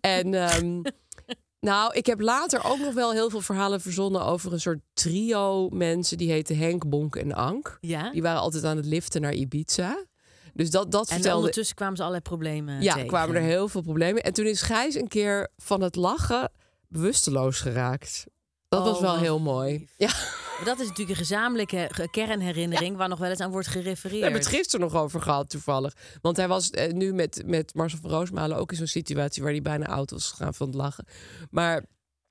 B: en ehm, nou, ik heb later ook nog wel heel veel verhalen verzonnen over een soort trio mensen die heten Henk, Bonk en Ank.
C: Ja?
B: Die waren altijd aan het liften naar Ibiza. Dus dat, dat
C: En
B: vertelde
C: ondertussen kwamen ze allerlei problemen
B: ja,
C: tegen.
B: kwamen er heel veel problemen. En toen is Gijs een keer van het lachen bewusteloos geraakt. Dat
C: Oh,
B: was wel
C: wat
B: heel mooi. Ja,
C: dat is natuurlijk een gezamenlijke ge- kernherinnering... waar nog wel eens aan wordt gerefereerd.
B: we hebben het gisteren nog over gehad toevallig. Want hij was eh, nu met, met Marcel van Roosmalen ook in zo'n situatie... waar hij bijna oud was gegaan van het lachen. Maar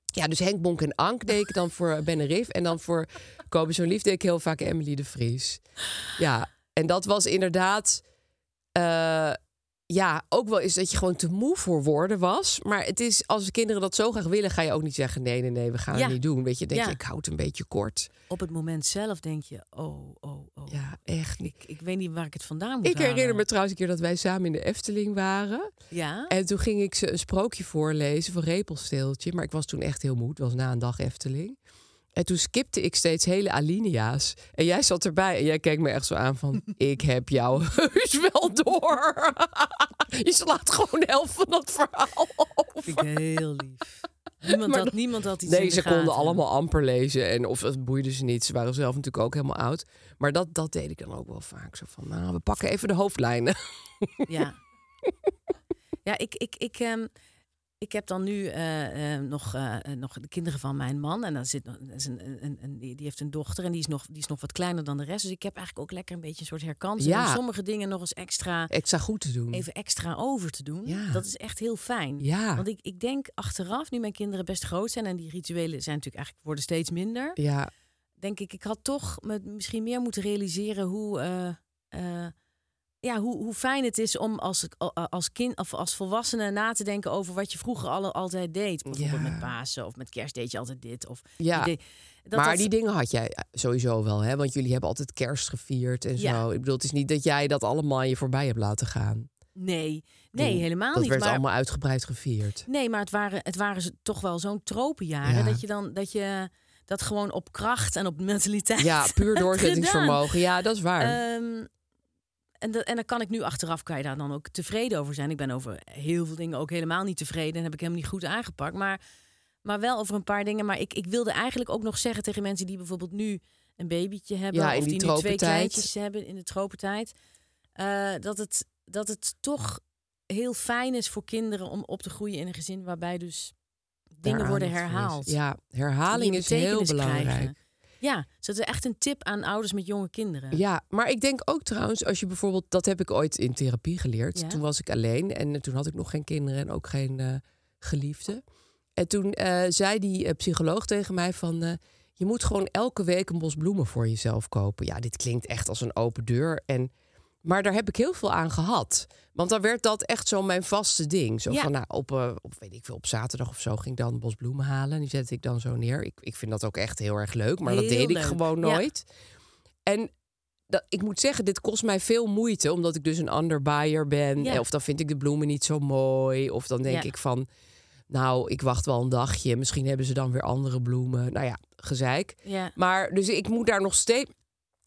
B: ja, dus Henk Bonk en Ank deed ik dan voor Ben Riff. En dan voor Kobe Zo'n Lief deed ik heel vaak Emily de Vries. Ja, en dat was inderdaad... eh, ja, ook wel eens dat je gewoon te moe voor woorden was. Maar het is, als de kinderen dat zo graag willen, ga je ook niet zeggen: nee, nee, nee, we gaan
C: Ja.
B: het niet doen. Weet je, denk
C: Ja.
B: je, ik houd het een beetje kort.
C: Op het moment zelf denk je... oh, oh, oh.
B: Ja, echt.
C: Ik, ik weet niet waar ik het vandaan moet
B: Ik herinner me trouwens een keer dat wij samen in de Efteling waren.
C: Ja?
B: En toen ging ik ze een sprookje voorlezen van Repelsteeltje. Maar ik was toen echt heel moe. Het was na een dag Efteling. En toen skipte ik steeds hele alinea's. En jij zat erbij en jij keek me echt zo aan van... ik heb jou heus wel door. Je slaat gewoon de helft van dat verhaal over.
C: Vind ik heel lief. Niemand,
B: Maar
C: had, niemand had iets
B: Nee, ze konden allemaal amper lezen. En of het boeide ze niet. Ze waren zelf natuurlijk ook helemaal oud. Maar dat, dat deed ik dan ook wel vaak. Zo van, nou, we pakken even de hoofdlijnen.
C: Ja. Ja, ik, ik, ik, ehm, ik heb dan nu eh, eh, nog, eh, nog de kinderen van mijn man. En dan zit dat is een, een, een, die die heeft een dochter en die is, nog, die is nog wat kleiner dan de rest. Dus ik heb eigenlijk ook lekker een beetje een soort herkansing.
B: Ja.
C: Om sommige dingen nog eens extra,
B: Extra goed te doen.
C: even extra over te doen.
B: Ja.
C: Dat is echt heel fijn.
B: Ja.
C: Want ik, ik denk achteraf, nu mijn kinderen best groot zijn... en die rituelen zijn natuurlijk eigenlijk worden steeds minder...
B: Ja,
C: denk ik, ik had toch me misschien meer moeten realiseren hoe, ja, hoe, hoe fijn het is om als, als kind of als volwassene na te denken over wat je vroeger alle, altijd deed. Bijvoorbeeld
B: Ja.
C: met Pasen of met kerst deed je altijd dit. Of
B: Ja.
C: deed- dat
B: maar
C: dat-
B: die dingen had jij sowieso wel, hè? Want jullie hebben altijd kerst gevierd en
C: Ja.
B: zo. Ik bedoel, het is niet dat jij dat allemaal je voorbij hebt laten gaan.
C: Nee, nee helemaal
B: dat
C: niet.
B: werd
C: maar,
B: allemaal uitgebreid gevierd.
C: Nee, maar het waren, het waren ze- toch wel zo'n tropenjaren
B: Ja.
C: dat je dan dat je dat gewoon op kracht en op mentaliteit.
B: Ja, puur doorzettingsvermogen. Ja, dat is waar.
C: gedaan. En, dat, en dan kan ik nu achteraf, kan je daar dan ook tevreden over zijn. Ik ben over heel veel dingen ook helemaal niet tevreden en heb ik helemaal niet goed aangepakt. Maar, maar wel over een paar dingen. Maar ik, ik wilde eigenlijk ook nog zeggen tegen mensen die bijvoorbeeld nu een babytje hebben.
B: Ja,
C: of
B: die
C: die nu twee kleintjes hebben in de tropentijd. eh, dat, het, dat het toch heel fijn is voor kinderen om op te groeien in een gezin waarbij dus dingen
B: Daar
C: worden herhaald.
B: Ja, herhaling is heel belangrijk.
C: krijgen. Ja, dus dat is echt een tip aan ouders met jonge kinderen.
B: Ja, maar ik denk ook trouwens, als je bijvoorbeeld, dat heb ik ooit in therapie geleerd.
C: Ja.
B: Toen was ik alleen en toen had ik nog geen kinderen en ook geen eh, geliefde. En toen eh, zei die eh, psycholoog tegen mij van, je moet gewoon elke week een bos bloemen voor jezelf kopen. Ja, dit klinkt echt als een open deur. En, maar daar heb ik heel veel aan gehad. Want dan werd dat echt zo mijn vaste ding. Zo
C: Ja.
B: van, nou, op, eh, op, weet ik veel, op zaterdag of zo ging ik dan een bos bloemen halen. En die zette ik dan zo neer. Ik, ik vind dat ook echt heel erg leuk, maar dat deed ik gewoon
C: Ja.
B: nooit. En dat, ik moet zeggen, dit kost mij veel moeite, omdat ik dus een underbuyer ben.
C: Ja.
B: Of dan vind ik de bloemen niet zo mooi. Of dan denk ik van, nou, ik wacht wel een dagje. Misschien hebben ze dan weer andere bloemen. Nou ja, gezeik. Maar dus ik moet daar nog steeds.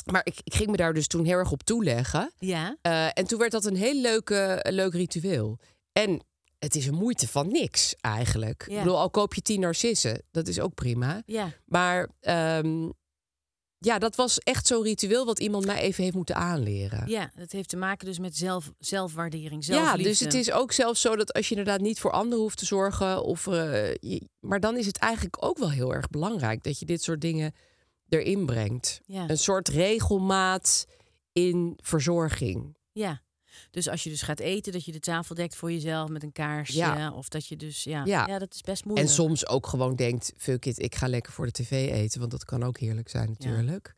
B: Maar ik, ik ging me daar dus toen heel erg op toeleggen.
C: Ja.
B: Eh, en toen werd dat een heel leuk, een leuk ritueel. En het is een moeite van niks eigenlijk.
C: Ja.
B: Ik bedoel, al koop je tien narcissen, dat is ook prima.
C: Ja.
B: Maar ehm, ja, dat was echt zo'n ritueel wat iemand mij even heeft moeten aanleren.
C: Ja, dat heeft te maken dus met zelf, zelfwaardering,
B: Ja,
C: zelfliefde.
B: dus het is ook zelfs zo dat als je inderdaad niet voor anderen hoeft te zorgen, of, eh, je- maar dan is het eigenlijk ook wel heel erg belangrijk dat je dit soort dingen erin brengt.
C: Ja.
B: Een soort regelmaat in verzorging.
C: Ja. Dus als je dus gaat eten, dat je de tafel dekt voor jezelf met een kaarsje.
B: Ja.
C: Of dat je dus, ja,
B: Ja.
C: ja. dat is best
B: En
C: moeilijk.
B: soms ook gewoon denkt, fuck it, ik ga lekker voor de tv eten, want dat kan ook heerlijk zijn natuurlijk.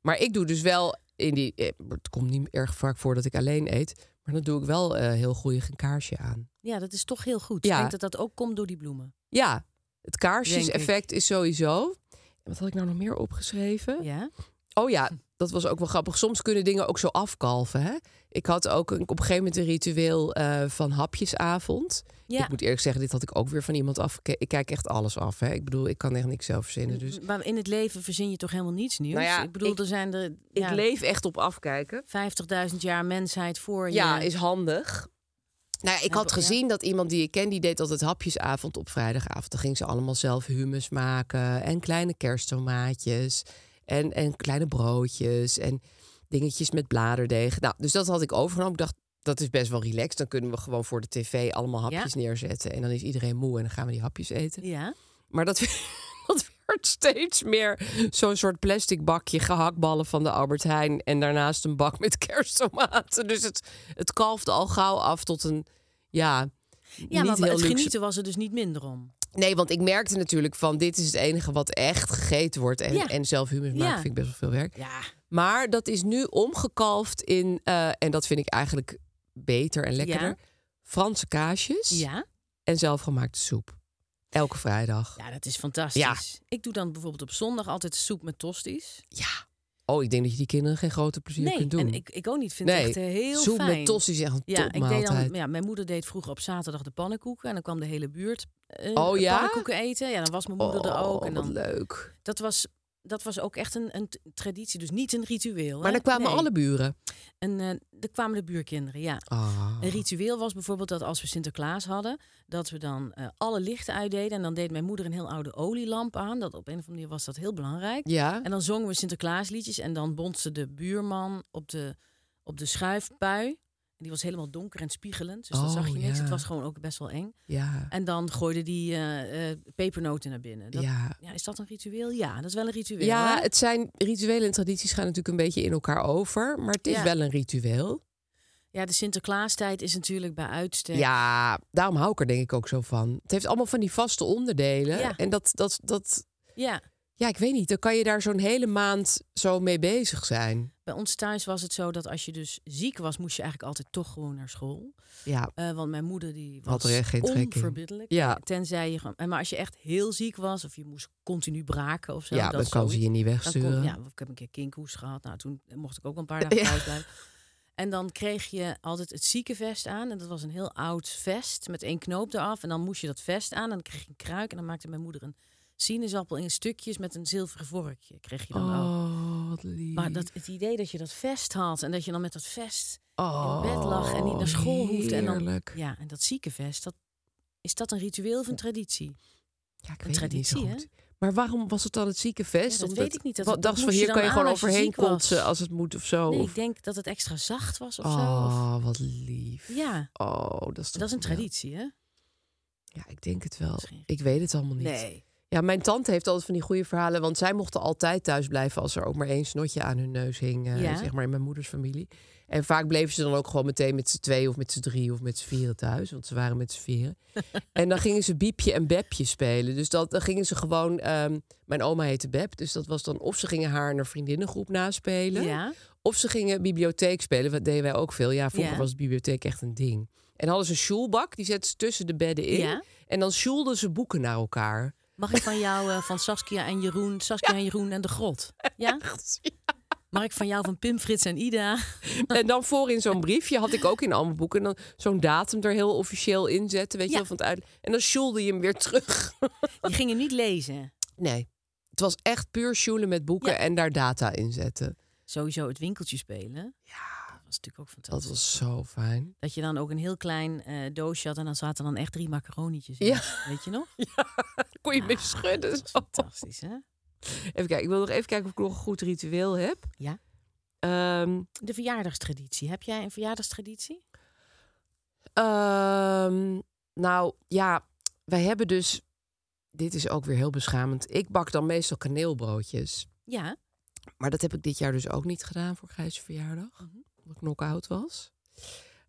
B: Maar ik doe dus wel in die, eh, het komt niet erg vaak voor dat ik alleen eet, maar dan doe ik wel eh, heel goeie een kaarsje aan.
C: Ja, dat is toch heel goed.
B: Ja.
C: Ik denk dat dat ook komt door die bloemen.
B: Ja, het kaarsjes-effect is sowieso. Wat had ik nou nog meer opgeschreven?
C: Ja.
B: Oh ja, dat was ook wel grappig. Soms kunnen dingen ook zo afkalven. Hè? Ik had ook een, op een gegeven moment een ritueel eh, van hapjesavond.
C: Ja.
B: Ik moet eerlijk zeggen, dit had ik ook weer van iemand af. Ik kijk echt alles af. Hè? Ik bedoel, ik kan echt niks zelf verzinnen. Dus
C: Maar in het leven verzin je toch helemaal niets nieuws?
B: Nou ja,
C: ik bedoel,
B: ik-
C: er zijn er
B: ik leef echt op afkijken.
C: 50.000 jaar mensheid voor je.
B: Ja, is handig. Nou ja, ik had gezien dat iemand die ik ken, die deed altijd hapjesavond op vrijdagavond. Dan ging ze allemaal zelf hummus maken en kleine kersttomaatjes en, en kleine broodjes en dingetjes met bladerdeeg. Nou, dus dat had ik overgenomen. Ik dacht, dat is best wel relaxed. Dan kunnen we gewoon voor de tv allemaal hapjes neerzetten. En dan is iedereen moe en dan gaan we die hapjes eten.
C: Ja.
B: Maar dat, steeds meer zo'n soort plastic bakje gehaktballen van de Albert Heijn. En daarnaast een bak met kersttomaten. Dus het, het kalfde al gauw af tot een, ja,
C: Ja,
B: niet
C: maar
B: heel
C: het
B: luxe.
C: genieten was er dus niet minder om.
B: Nee, want ik merkte natuurlijk van dit is het enige wat echt gegeten wordt. En,
C: Ja.
B: en zelf hummus maken
C: Ja.
B: vind ik best wel veel werk.
C: Ja.
B: Maar dat is nu omgekalfd in, eh, en dat vind ik eigenlijk beter en lekkerder. Franse kaasjes
C: Ja.
B: en zelfgemaakte soep. Elke vrijdag.
C: Ja, dat is fantastisch. Ik doe dan bijvoorbeeld op zondag altijd soep met tosties.
B: Ja. Oh, ik denk dat je die kinderen geen grote plezier
C: nee,
B: kunt doen.
C: en ik, ik ook niet. vind het echt eh, heel
B: soep
C: fijn.
B: met tosti is echt een
C: Ja, ik deed dan, ja, mijn moeder deed vroeger op zaterdag de pannenkoeken. En dan kwam de hele buurt eh,
B: Oh, ja?
C: pannenkoeken eten. Ja, dan was mijn moeder er ook.
B: Oh,
C: En
B: wat
C: dan,
B: leuk.
C: dat, was, dat was ook echt een, een traditie. Dus niet een ritueel.
B: Maar
C: hè?
B: dan kwamen
C: Nee.
B: alle buren.
C: En eh er kwamen de buurkinderen, ja.
B: Ah.
C: Een ritueel was bijvoorbeeld dat als we Sinterklaas hadden, dat we dan eh, alle lichten uitdeden. En dan deed mijn moeder een heel oude olielamp aan. Dat op een of andere manier was dat heel belangrijk.
B: Ja.
C: En dan zongen we Sinterklaasliedjes. En dan bond de buurman op de, op de schuifpui. En die was helemaal donker en spiegelend. Dus dat
B: Oh,
C: zag je niks.
B: ja.
C: Het was gewoon ook best wel eng.
B: Ja.
C: En dan gooide die eh, eh, pepernoten naar binnen. Dat,
B: Ja.
C: ja, is dat een ritueel? Ja, dat is wel een ritueel.
B: Ja,
C: hè?
B: het zijn rituelen en tradities gaan natuurlijk een beetje in elkaar over. Maar het is wel een ritueel.
C: ja, de Sinterklaastijd is natuurlijk bij uitstek.
B: Ja, daarom hou ik er denk ik ook zo van. Het heeft allemaal van die vaste onderdelen.
C: Ja.
B: En dat, dat, dat,
C: ja.
B: Ja, ik weet niet. Dan kan je daar zo'n hele maand zo mee bezig zijn.
C: Bij ons thuis was het zo dat als je dus ziek was, moest je eigenlijk altijd toch gewoon naar school.
B: Ja,
C: Eh, want mijn moeder die was
B: Had er echt geen
C: onverbiddelijk.
B: Ja.
C: Tenzij je gewoon. en Maar als je echt heel ziek was of je moest continu braken of zo.
B: ja
C: dat
B: dan kan ze je niet wegsturen.
C: kon, ja, ik heb een keer kinkhoes gehad. Nou, toen mocht ik ook een paar dagen thuis blijven. En dan kreeg je altijd het ziekenvest aan. En dat was een heel oud vest met één knoop eraf. En dan moest je dat vest aan. En dan kreeg je een kruik. En dan maakte mijn moeder een sinaasappel in stukjes met een zilveren vorkje. Kreeg je dan ook.
B: Oh, wat lief.
C: Maar dat, het idee dat je dat vest had en dat je dan met dat vest
B: oh,
C: in bed lag en niet naar school hoefde. En dan, ja, en dat ziekenvest, dat, is dat een ritueel of een traditie?
B: Ja, ik
C: Een
B: weet het niet zo
C: traditie,
B: goed. Maar waarom was het dan het ziekenvest?
C: Ja, dat weet ik niet. Dat-
B: dacht van hier kan je gewoon overheen kotsen als het moet of zo.
C: Nee,
B: of...
C: ik denk dat het extra zacht was of zo. Of,
B: Oh, wat lief.
C: ja,
B: Oh, dat is toch
C: dat is een traditie, hè?
B: Ja, ik denk het wel.
C: Misschien.
B: Ik weet het allemaal niet.
C: Nee.
B: Ja, mijn tante heeft altijd van die goede verhalen. Want zij mochten altijd thuis blijven als er ook maar één snotje aan hun neus hing. eh,
C: Ja.
B: Zeg maar in mijn moeders familie. En vaak bleven ze dan ook gewoon meteen met z'n twee of met z'n drie of met z'n vieren thuis. Want ze waren met z'n vieren. en dan gingen ze Biepje en Bepje spelen. Dus dat, dan gingen ze gewoon... ehm, mijn oma heette Beb. Dus dat was dan of ze gingen haar naar vriendinnengroep naspelen.
C: Ja.
B: Of ze gingen bibliotheek spelen. Dat deden wij ook veel. Ja, vroeger
C: Ja.
B: was de bibliotheek echt een ding. En hadden ze een sjoelbak. Die zetten ze tussen de bedden in.
C: Ja.
B: En dan sjoelden ze boeken naar elkaar.
C: Mag ik van jou eh, van Saskia en Jeroen, Saskia en Jeroen en de Grot? Ja? Mag ik van jou van Pim, Frits en Ida?
B: En dan voor in zo'n briefje had ik ook in allemaal boeken. En dan zo'n datum er heel officieel in zetten. Weet je wel, van het uit. En dan sjoelde je hem weer terug.
C: Die gingen niet lezen.
B: Nee. Het was echt puur sjoelen met boeken en daar data in zetten.
C: Sowieso het winkeltje spelen. Ja. Dat was natuurlijk ook fantastisch.
B: Dat was zo fijn.
C: Dat je dan ook een heel klein eh, doosje had en dan zaten dan echt drie macaronietjes in.
B: Ja.
C: Weet je nog?
B: Kon je mee schudden.
C: Dat fantastisch, hè?
B: Even kijken. Ik wil nog even kijken of ik nog een goed ritueel heb.
C: Ja.
B: Ehm,
C: De verjaardagstraditie. Heb jij een verjaardagstraditie?
B: Ehm, nou ja, wij hebben dus. Dit is ook weer heel beschamend. Ik bak dan meestal kaneelbroodjes.
C: Ja.
B: Maar dat heb ik dit jaar dus ook niet gedaan voor Gijs' verjaardag.
C: Mhm.
B: Omdat ik knock-out was.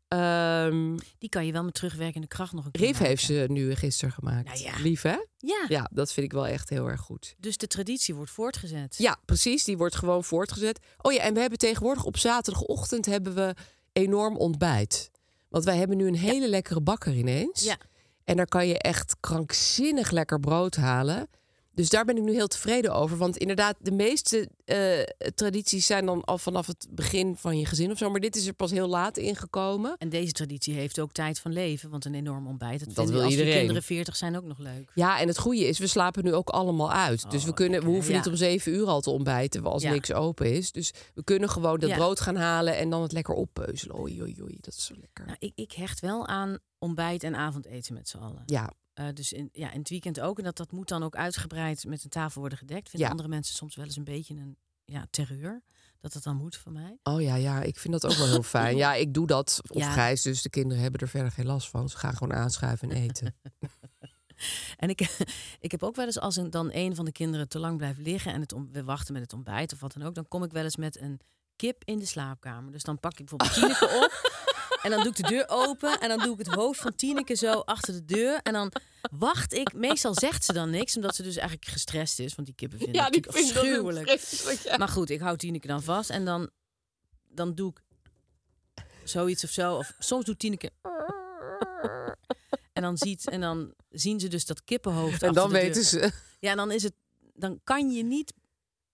B: Ehm
C: Die kan je wel met terugwerkende kracht nog een keer
B: Rief heeft ze nu gisteren gemaakt.
C: Nou ja.
B: Lief hè?
C: Ja.
B: Ja, dat vind ik wel echt heel erg goed.
C: Dus de traditie wordt voortgezet.
B: Ja, precies. Die wordt gewoon voortgezet. Oh ja, en we hebben tegenwoordig op zaterdagochtend hebben we enorm ontbijt. Want wij hebben nu een hele lekkere bakker ineens.
C: Ja.
B: En daar kan je echt krankzinnig lekker brood halen. Dus daar ben ik nu heel tevreden over. Want inderdaad, de meeste eh, tradities zijn dan al vanaf het begin van je gezin of zo. Maar dit is er pas heel laat ingekomen.
C: En deze traditie heeft ook tijd van leven, want een enorm ontbijt. Dat,
B: Dat
C: vinden
B: wil
C: als
B: iedereen.
C: de kinderen 40 zijn ook nog leuk.
B: Ja, en het goede is, we slapen nu ook allemaal uit. dus we,
C: Oh,
B: kunnen, we hoeven
C: ja.
B: niet om zeven uur al te ontbijten als
C: Ja.
B: niks open is. Dus we kunnen gewoon dat
C: Ja.
B: brood gaan halen en dan het lekker oppeuzelen. Oei, oei, oei, dat is zo lekker.
C: Nou, ik, ik hecht wel aan ontbijt en avondeten met z'n allen.
B: Ja,
C: Eh, dus in, ja, in het weekend ook. En dat, dat moet dan ook uitgebreid met een tafel worden gedekt. Vinden
B: Ja.
C: andere mensen soms wel eens een beetje een ja, terreur. Dat dat dan moet van mij.
B: oh ja, ja, ik vind dat ook wel heel fijn. Ja, ik doe dat of
C: Ja.
B: Gijs, dus de kinderen hebben er verder geen last van. Ze gaan gewoon aanschuiven en eten.
C: En ik, ik heb ook wel eens als een, dan een van de kinderen te lang blijft liggen... en het om, we wachten met het ontbijt of wat dan ook... dan kom ik wel eens met een kip in de slaapkamer. Dus dan pak ik bijvoorbeeld Tineke op... En dan doe ik de deur open en dan doe ik het hoofd van Tineke zo achter de deur. En dan wacht ik. Meestal zegt ze dan niks, omdat ze dus eigenlijk gestrest is. Want die kippen vinden het natuurlijk afschuwelijk.
B: afschuwelijk.
C: Maar goed, ik hou Tineke dan vast en dan, dan doe ik zoiets of zo. Of soms doet Tineke... En dan, ziet, en dan zien ze dus dat kippenhoofd
B: En dan
C: de deur.
B: weten ze.
C: Ja, en dan is het... Dan kan je niet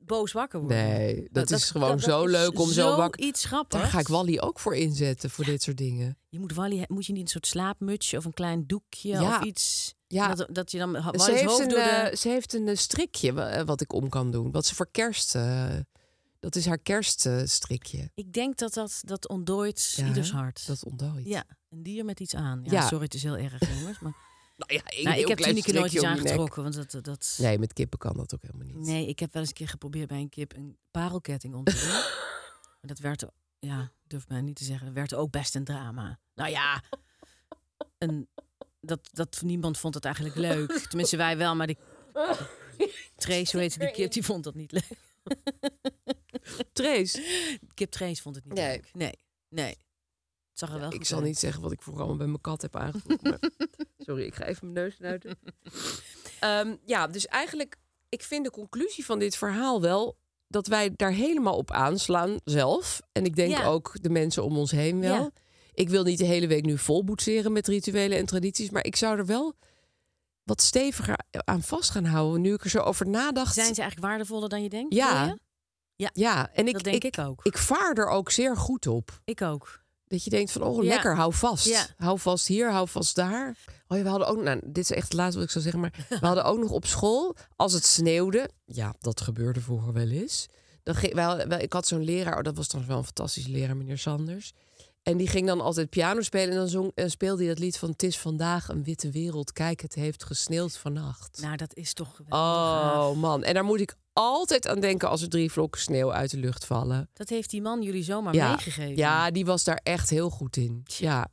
C: boos wakker worden.
B: Nee, dat, is gewoon zo
C: is
B: leuk om zo wakker.
C: iets grappigs.
B: Daar ga ik Wally ook voor inzetten voor dit soort dingen.
C: Je moet Wally, moet je niet een soort slaapmutsje of een klein doekje
B: Ja.
C: of iets.
B: Ja.
C: Dat, dat je dan
B: Ze
C: Wally's
B: heeft,
C: hoofd
B: een,
C: door de...
B: eh, ze heeft een eh, strikje eh, wat ik om kan doen. Wat ze voor kerst. eh, dat is haar kerststrikje.
C: Ik denk dat dat, dat ontdooit
B: Ja,
C: ieders hart.
B: Dat ontdooit.
C: Ja, een dier met iets aan. Ja,
B: Ja.
C: sorry, het is heel erg, jongens. Maar...
B: Nou ja,
C: nou, ik heb Tineke nooit iets aangetrokken. Want dat, dat...
B: Nee, met kippen kan dat ook helemaal niet.
C: Nee, ik heb wel eens een keer geprobeerd bij een kip een parelketting om te doen. maar dat werd, ja, durf mij niet te zeggen, dat werd ook best een drama. Nou ja, een, dat, dat niemand vond het eigenlijk leuk. Tenminste, wij wel, maar die Trace, hoe heette die kip, die vond dat niet leuk.
B: Trace,
C: Kip Trace vond het niet
B: Nee.
C: leuk. Nee, nee. Het zag er wel
B: ik zal
C: uit.
B: niet zeggen wat ik vroeger allemaal bij mijn kat heb aangevoerd. maar- Sorry, ik ga even mijn neus snuiten. Ehm, ja, dus eigenlijk, ik vind de conclusie van dit verhaal wel dat wij daar helemaal op aanslaan zelf. En ik denk
C: Ja.
B: ook de mensen om ons heen wel.
C: Ja.
B: Ik wil niet de hele week nu vol boetseren met rituelen en tradities, maar ik zou er wel wat steviger aan vast gaan houden nu ik er zo over nadacht.
C: Zijn ze eigenlijk waardevoller dan je denkt?
B: Ja.
C: je?
B: ja, en ik
C: dat denk ik, ook.
B: Ik vaar er ook zeer goed op.
C: Ik ook.
B: Dat je denkt van, oh
C: Ja.
B: lekker, hou vast.
C: Ja.
B: Hou vast hier, hou vast daar. Oh ja, we hadden ook, nou, dit is echt het laatste wat ik zou zeggen, maar we hadden ook nog op school, als het sneeuwde, ja, dat gebeurde vroeger wel eens. Dan ging, wel, wel, ik had zo'n leraar, oh, dat was dan wel een fantastische leraar, meneer Sanders. En die ging dan altijd piano spelen en dan zong, en speelde hij dat lied van Het is vandaag een witte wereld, kijk, het heeft gesneeuwd vannacht.
C: Nou, dat is toch geweldig
B: oh man, en daar moet ik altijd aan denken als er drie vlokken sneeuw uit de lucht vallen.
C: Dat heeft die man jullie zomaar
B: ja,
C: meegegeven.
B: Ja, die was daar echt heel goed in. Ja.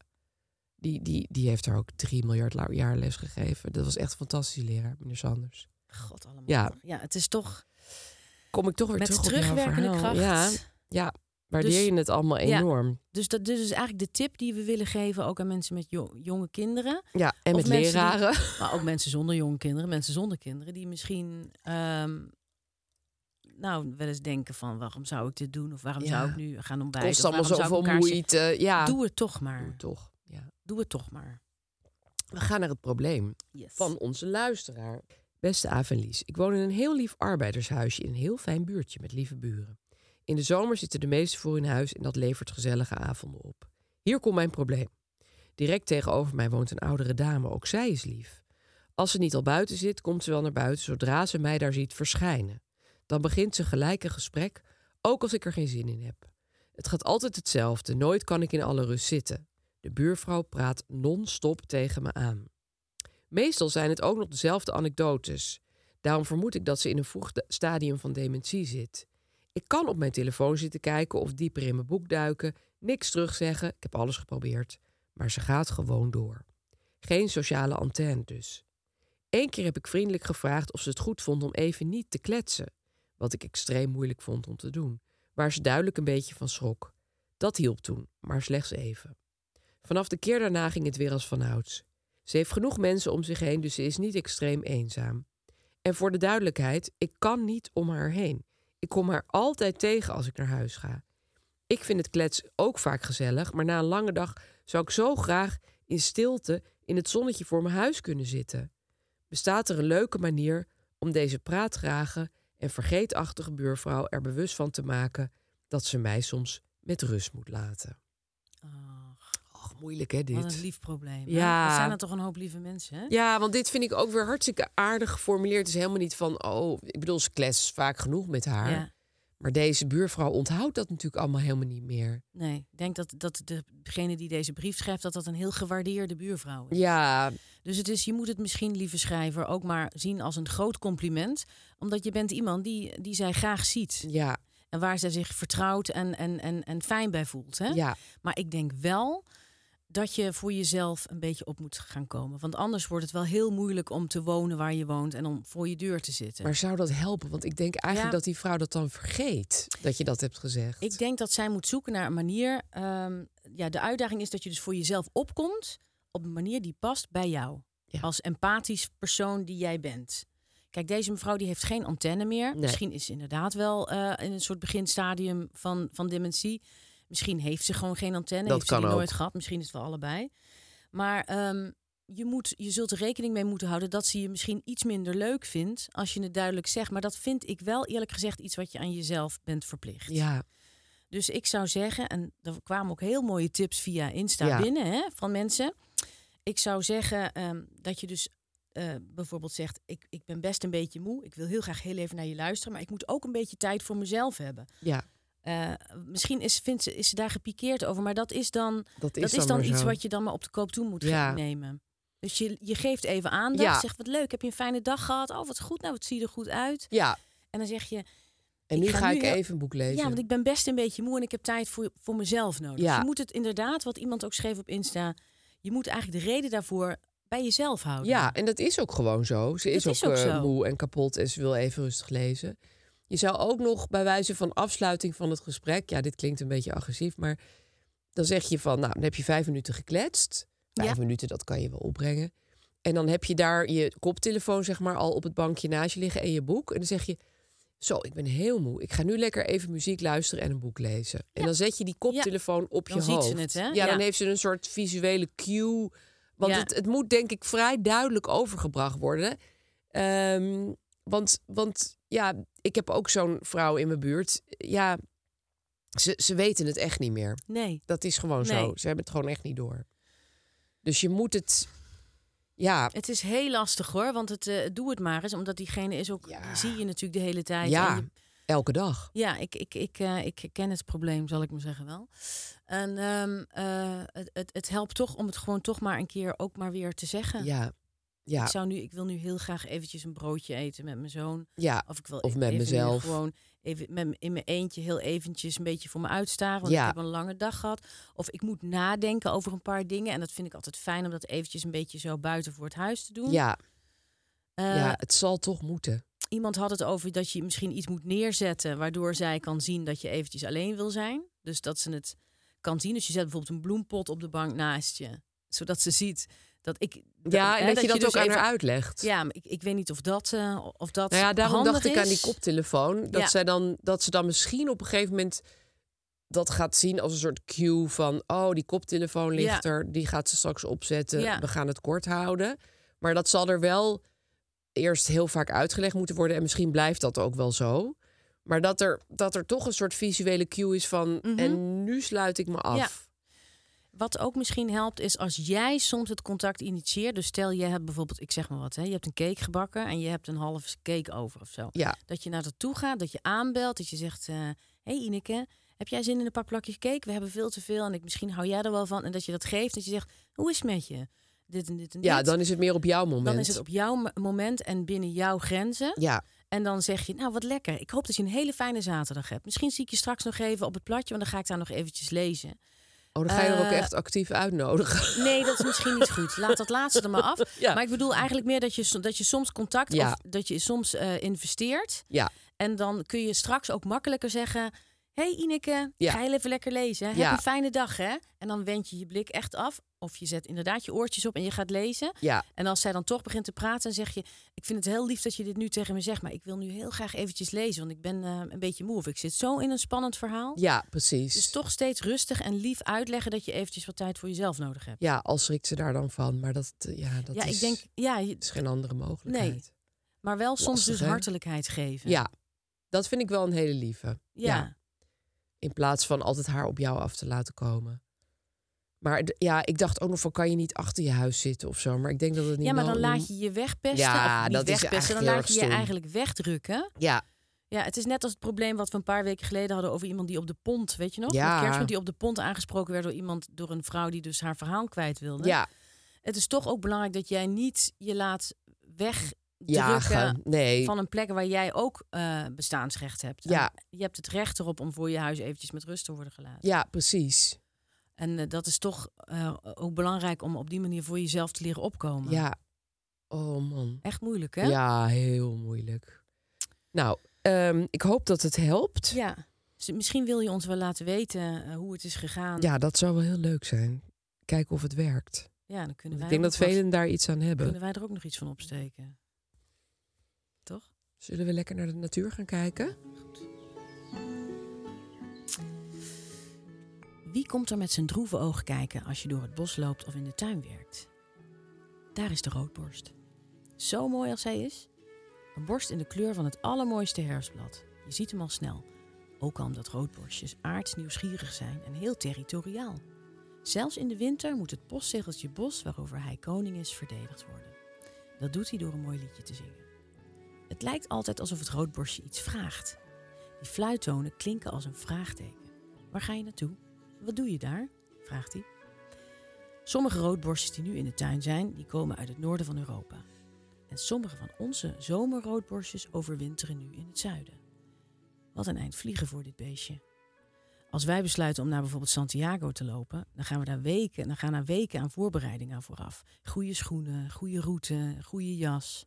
B: Die, die, die heeft daar ook drie miljard la- jaar les gegeven. Dat was echt een fantastische leraar, meneer Sanders.
C: God allemaal.
B: Ja.
C: Ja, het is toch
B: Kom ik toch weer
C: met
B: terug
C: terugwerkende kracht.
B: Ja, ja, waardeer
C: Dus-
B: je het allemaal
C: Ja.
B: enorm.
C: Dus dat dit is eigenlijk de tip die we willen geven ook aan mensen met jo- jonge kinderen.
B: Ja, en
C: Of
B: met
C: die-
B: leraren.
C: Maar ook mensen zonder jonge kinderen, mensen zonder kinderen, die misschien ehm, nou wel eens denken van waarom zou ik dit doen of waarom
B: Ja.
C: zou ik nu gaan ontbijten?
B: Kost allemaal zoveel moeite. Ja,
C: Doe het toch maar.
B: Doe het toch. Ja.
C: Doe het toch maar.
B: We gaan naar het probleem
C: Yes.
B: van onze luisteraar. Beste Aaf en Lies, ik woon in een heel lief arbeidershuisje in een heel fijn buurtje met lieve buren. In de zomer zitten de meesten voor in huis en dat levert gezellige avonden op. Hier komt mijn probleem. Direct tegenover mij woont een oudere dame, ook zij is lief. Als ze niet al buiten zit, komt ze wel naar buiten zodra ze mij daar ziet verschijnen. Dan begint ze gelijk een gesprek, ook als ik er geen zin in heb. Het gaat altijd hetzelfde, nooit kan ik in alle rust zitten. De buurvrouw praat non-stop tegen me aan. Meestal zijn het ook nog dezelfde anekdotes. Daarom vermoed ik dat ze in een vroeg stadium van dementie zit. Ik kan op mijn telefoon zitten kijken of dieper in mijn boek duiken, niks terugzeggen, ik heb alles geprobeerd, maar ze gaat gewoon door. Geen sociale antenne dus. Eén keer heb ik vriendelijk gevraagd of ze het goed vond om even niet te kletsen, wat ik extreem moeilijk vond om te doen, waar ze duidelijk een beetje van schrok. Dat hielp toen, maar slechts even. Vanaf de keer daarna ging het weer als vanouds. Ze heeft genoeg mensen om zich heen, dus ze is niet extreem eenzaam. En voor de duidelijkheid, ik kan niet om haar heen. Ik kom haar altijd tegen als ik naar huis ga. Ik vind het klets ook vaak gezellig, maar na een lange dag zou ik zo graag in stilte in het zonnetje voor mijn huis kunnen zitten. Bestaat er een leuke manier om deze praatgrage en vergeetachtige buurvrouw er bewust van te maken dat ze mij soms met rust moet laten? Och, moeilijk hè
C: wat een
B: dit?
C: lief probleem.
B: Ja.
C: Dat zijn er toch een hoop lieve mensen, hè?
B: Ja, want dit vind ik ook weer hartstikke aardig geformuleerd. Het is helemaal niet van, oh, ik bedoel, ze klets vaak genoeg met haar.
C: Ja.
B: Maar deze buurvrouw onthoudt dat natuurlijk allemaal helemaal niet meer.
C: Nee, ik denk dat, dat degene die deze brief schrijft, dat dat een heel gewaardeerde buurvrouw is.
B: Ja,
C: Dus het is, je moet het misschien, lieve schrijver, ook maar zien als een groot compliment. Omdat je bent iemand die, die zij graag ziet.
B: ja,
C: En waar zij zich vertrouwd en, en, en, en fijn bij voelt. Hè?
B: ja.
C: Maar ik denk wel dat je voor jezelf een beetje op moet gaan komen. Want anders wordt het wel heel moeilijk om te wonen waar je woont en om voor je deur te zitten.
B: Maar zou dat helpen? Want ik denk eigenlijk
C: Ja.
B: dat die vrouw dat dan vergeet, dat je dat hebt gezegd.
C: Ik denk dat zij moet zoeken naar een manier. ehm, ja, de uitdaging is dat je dus voor jezelf opkomt op een manier die past bij jou.
B: Ja.
C: Als empathisch persoon die jij bent. Kijk, deze mevrouw die heeft geen antenne meer.
B: Nee.
C: Misschien is ze inderdaad wel eh, in een soort beginstadium van, van dementie. Misschien heeft ze gewoon geen antenne.
B: Dat
C: heeft ze die
B: ook.
C: nooit gehad. Misschien is het wel allebei. Maar ehm, je, moet, je zult er rekening mee moeten houden dat ze je misschien iets minder leuk vindt als je het duidelijk zegt. Maar dat vind ik wel eerlijk gezegd iets wat je aan jezelf bent verplicht.
B: Ja,
C: Dus ik zou zeggen, en er kwamen ook heel mooie tips via Insta
B: Ja.
C: binnen hè, van mensen. Ik zou zeggen ehm, dat je dus eh, bijvoorbeeld zegt: ik, ik ben best een beetje moe. Ik wil heel graag heel even naar je luisteren. Maar ik moet ook een beetje tijd voor mezelf hebben.
B: ja.
C: Eh, misschien is, vindt ze, is ze daar gepikeerd over. Maar dat is dan,
B: Dat is
C: dat is
B: dan
C: iets
B: zo.
C: wat je dan maar op de koop toe moet
B: Ja.
C: nemen. Dus je, je geeft even aandacht.
B: Ja.
C: Zegt wat leuk, heb je een fijne dag gehad? Oh, wat goed. Nou, het ziet er goed uit.
B: Ja,
C: En dan zeg je,
B: en
C: Ik
B: nu
C: ga
B: ga
C: nu
B: ik
C: heel-
B: even een boek lezen.
C: ja, want ik ben best een beetje moe en ik heb tijd voor, voor mezelf nodig.
B: Ja.
C: Dus je moet het inderdaad, wat iemand ook schreef op Insta, je moet eigenlijk de reden daarvoor bij jezelf houden.
B: Ja, en dat is ook gewoon zo. Ze is ook,
C: is ook
B: eh,
C: zo.
B: moe en kapot en ze wil even rustig lezen. Je zou ook nog bij wijze van afsluiting van het gesprek... ja, dit klinkt een beetje agressief, maar dan zeg je van... nou, dan heb je vijf minuten gekletst. Vijf
C: Ja.
B: minuten, dat kan je wel opbrengen. En dan heb je daar je koptelefoon zeg maar al op het bankje naast je liggen... en je boek. En dan zeg je, zo, ik ben heel moe. Ik ga nu lekker even muziek luisteren en een boek lezen. En dan zet je die koptelefoon op
C: Dan
B: je
C: ziet ze
B: hoofd.
C: het, hè?
B: Ja, dan heeft ze een soort visuele cue... Want het, het moet denk ik vrij duidelijk overgebracht worden. Ehm, want, want ja, ik heb ook zo'n vrouw in mijn buurt. Ja, ze, ze weten het echt niet meer.
C: Nee.
B: Dat is gewoon zo. Ze hebben het gewoon echt niet door. Dus je moet het... Ja,
C: Het is heel lastig hoor, want het, eh, doe het maar eens, omdat diegene is ook,
B: Ja.
C: die zie je natuurlijk de hele tijd.
B: ja
C: je-
B: elke dag.
C: ja, ik, ik, ik, eh, ik ken het probleem, zal ik maar zeggen wel. En ehm, eh, het, het, het helpt toch om het gewoon toch maar een keer ook maar weer te zeggen.
B: Ja, ja,
C: Ik, zou nu, ik wil nu heel graag eventjes een broodje eten met mijn zoon.
B: ja.
C: Of ik wil
B: Of
C: e-
B: met mezelf.
C: Gewoon even met, in mijn eentje heel eventjes een beetje voor me uitstaren. Want
B: Ja.
C: ik heb een lange dag gehad. Of ik moet nadenken over een paar dingen. En dat vind ik altijd fijn om dat eventjes een beetje zo buiten voor het huis te doen.
B: ja.
C: Eh,
B: ja, het zal toch moeten.
C: Iemand had het over dat je misschien iets moet neerzetten... waardoor zij kan zien dat je eventjes alleen wil zijn. Dus dat ze het kan zien. Dus je zet bijvoorbeeld een bloempot op de bank naast je. Zodat ze ziet dat ik...
B: Ja, en
C: hè,
B: dat, je dat
C: dus
B: ook aan
C: even-
B: haar uitlegt.
C: Ja, maar ik, ik weet niet of dat, eh, of dat
B: Nou ja, daarom dacht ik aan die koptelefoon. Dat,
C: Ja.
B: zij dan, dat ze dan misschien op een gegeven moment dat gaat zien als een soort cue van... oh, die koptelefoon ligt
C: Ja.
B: er, die gaat ze straks opzetten.
C: Ja.
B: We gaan het kort houden. Maar dat zal er wel eerst heel vaak uitgelegd moeten worden. En misschien blijft dat ook wel zo. Maar dat er, dat er toch een soort visuele cue is van... en nu sluit ik me af.
C: Ja. Wat ook misschien helpt is als jij soms het contact initieert. Dus stel je hebt bijvoorbeeld, ik zeg maar wat, hè, je hebt een cake gebakken en je hebt een half cake over of zo.
B: Ja.
C: Dat je naar dat toe gaat, dat je aanbelt, dat je zegt: Hé hey Ineke, heb jij zin in een paar plakjes cake? We hebben veel te veel en ik, misschien hou jij er wel van. En dat je dat geeft, dat je zegt: Hoe is het met je? Dit en dit en
B: Ja,
C: dit.
B: dan is het meer op jouw moment.
C: Dan is het op jouw mo- moment en binnen jouw grenzen.
B: Ja,
C: En dan zeg je, nou wat lekker. Ik hoop dat je een hele fijne zaterdag hebt. Misschien zie ik je straks nog even op het platje, want dan ga ik daar nog eventjes lezen.
B: Oh, dan ga je er ook
C: Eh,
B: echt actief uitnodigen.
C: Nee, dat is misschien niet goed. Laat dat laatste er maar af.
B: Ja.
C: Maar ik bedoel eigenlijk meer dat je, dat je soms contact
B: Ja.
C: of dat je soms eh, investeert.
B: Ja,
C: En dan kun je straks ook makkelijker zeggen... hey Ineke,
B: Ja.
C: ga heel even lekker lezen. Heb
B: Ja.
C: een fijne dag, hè? En dan wend je je blik echt af. Of je zet inderdaad je oortjes op en je gaat lezen.
B: ja.
C: En als zij dan toch begint te praten, dan zeg je... ik vind het heel lief dat je dit nu tegen me zegt... maar ik wil nu heel graag eventjes lezen... want ik ben eh, een beetje moe of ik zit zo in een spannend verhaal.
B: Ja, precies.
C: Dus toch steeds rustig en lief uitleggen... dat je eventjes wat tijd voor jezelf nodig hebt.
B: Ja, al schrikt ze daar dan van. Maar dat, eh, ja, dat
C: ja,
B: is,
C: ik denk... Ja, je-
B: is geen andere mogelijkheid.
C: maar wel soms
B: Lastig,
C: dus
B: hè?
C: hartelijkheid geven.
B: Ja, dat vind ik wel een hele lieve.
C: Ja.
B: In plaats van altijd haar op jou af te laten komen. Maar ja, ik dacht ook nog van, kan je niet achter je huis zitten of zo? Maar ik denk dat het niet
C: Ja, maar dan laat je je wegpesten.
B: Ja,
C: of niet
B: dat is
C: wegpesten, dan laat je je eigenlijk wegdrukken.
B: Ja,
C: Ja, het is net als het probleem wat we een paar weken geleden hadden over iemand die op de pont, weet je nog?
B: Ja.
C: Met kerstmis die op de pont aangesproken werd door iemand, door een vrouw die dus haar verhaal kwijt wilde.
B: ja,
C: Het is toch ook belangrijk dat jij niet je laat wegdrukken
B: jagen. Nee,
C: van een plek waar jij ook eh, bestaansrecht hebt.
B: Ja.
C: En je hebt het recht erop om voor je huis eventjes met rust te worden gelaten.
B: ja, precies.
C: En eh, dat is toch eh, ook belangrijk om op die manier voor jezelf te leren opkomen.
B: Ja. Oh man.
C: Echt moeilijk, hè?
B: Ja, heel moeilijk. Nou, ehm, ik hoop dat het helpt.
C: Ja. Dus misschien wil je ons wel laten weten eh, hoe het is gegaan.
B: Ja, dat zou wel heel leuk zijn. Kijken of het werkt.
C: Ja, dan kunnen wij
B: ik denk dat
C: wat-
B: velen daar iets aan hebben.
C: kunnen wij er ook nog iets van opsteken. Toch?
B: Zullen we lekker naar de natuur gaan kijken?
C: Wie komt er met zijn droeve oog kijken als je door het bos loopt of in de tuin werkt? Daar is de roodborst. Zo mooi als hij is. Een borst in de kleur van het allermooiste herfstblad. Je ziet hem al snel. Ook al omdat roodborstjes aardsnieuwsgierig zijn en heel territoriaal. Zelfs in de winter moet het postzegeltje bos waarover hij koning is verdedigd worden. Dat doet hij door een mooi liedje te zingen. Het lijkt altijd alsof het roodborstje iets vraagt. Die fluittonen klinken als een vraagteken. Waar ga je naartoe? Wat doe je daar? vraagt hij. Sommige roodborstjes die nu in de tuin zijn, die komen uit het noorden van Europa. En sommige van onze zomerroodborstjes overwinteren nu in het zuiden. Wat een eind vliegen voor dit beestje. Als wij besluiten om naar bijvoorbeeld Santiago te lopen, dan gaan we daar weken, dan gaan er weken aan voorbereiding aan vooraf. Goede schoenen, goede route, goede jas.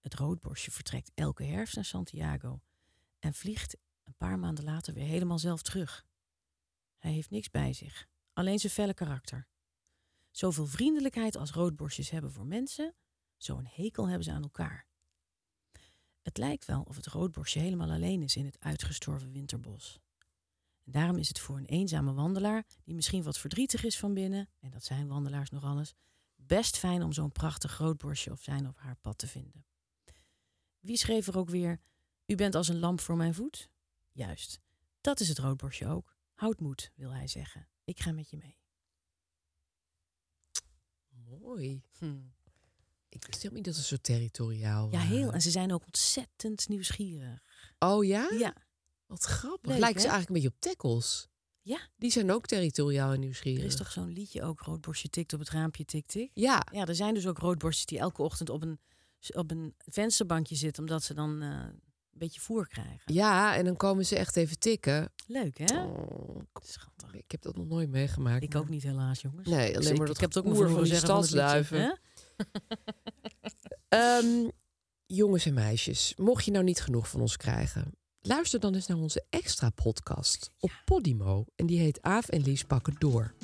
C: Het roodborstje vertrekt elke herfst naar Santiago en vliegt een paar maanden later weer helemaal zelf terug. Hij heeft niks bij zich, alleen zijn felle karakter. Zoveel vriendelijkheid als roodborstjes hebben voor mensen, zo'n hekel hebben ze aan elkaar. Het lijkt wel of het roodborstje helemaal alleen is in het uitgestorven winterbos. En daarom is het voor een eenzame wandelaar, die misschien wat verdrietig is van binnen, en dat zijn wandelaars nog alles, best fijn om zo'n prachtig roodborstje op zijn of haar pad te vinden. Wie schreef er ook weer: U bent als een lamp voor mijn voet? Juist, dat is het roodborstje ook. Houd moed, wil hij zeggen. Ik ga met je mee.
B: Mooi. Ik wist helemaal niet dat ze zo territoriaal
C: Hm. Ja,
B: waren.
C: heel. En ze zijn ook ontzettend nieuwsgierig.
B: Oh ja?
C: Ja,
B: Wat grappig.
C: Leuk,
B: Lijken ze eigenlijk een beetje op tackles.
C: ja.
B: Die zijn ook territoriaal en nieuwsgierig.
C: Er is toch zo'n liedje ook, roodborstje tikt op het raampje, tik tik.
B: Ja,
C: Ja, er zijn dus ook roodborstjes die elke ochtend op een, op een vensterbankje zitten, omdat ze dan eh, beetje voer krijgen.
B: ja, en dan komen ze echt even tikken.
C: Leuk, hè?
B: Oh,
C: Schattig.
B: ik heb dat nog nooit meegemaakt.
C: Ik ook niet helaas, jongens.
B: Nee, alleen
C: Dus ik,
B: maar dat
C: ik heb het ook maar voor liedje,
B: stadsduiven. Ehm, Jongens en meisjes, mocht je nou niet genoeg van ons krijgen, luister dan eens naar onze extra podcast op Podimo. En die heet Aaf en Lies pakken door.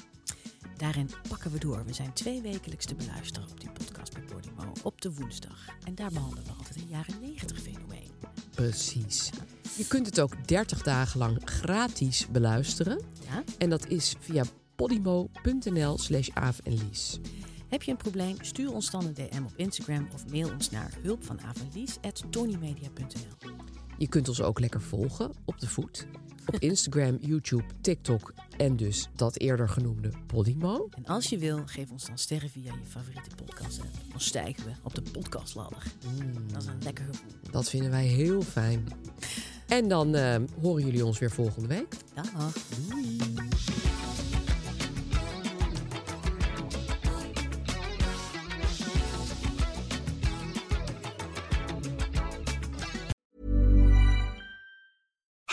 C: Daarin pakken we door. We zijn twee wekelijks te beluisteren op die podcast bij Podimo op de woensdag. En daar behandelen we altijd een jaren 90 fenomeen.
B: Precies. Je kunt het ook 30 dagen lang gratis beluisteren.
C: Ja?
B: En dat is via podimo.nl slash Aaf en Lies.
C: Heb je een probleem? Stuur ons dan een DM op Instagram of mail ons naar hulpvanavondlies.tonymedia.nl
B: Je kunt ons ook lekker volgen op de voet. Op Instagram, YouTube, TikTok en dus dat eerder genoemde Podimo.
C: En als je wil, geef ons dan sterren via je favoriete podcast. app. Dan stijgen we op de podcastladder. Dat is een lekker gevoel.
B: Dat vinden wij heel fijn. En dan eh, horen jullie ons weer volgende week.
C: Dag. Doei.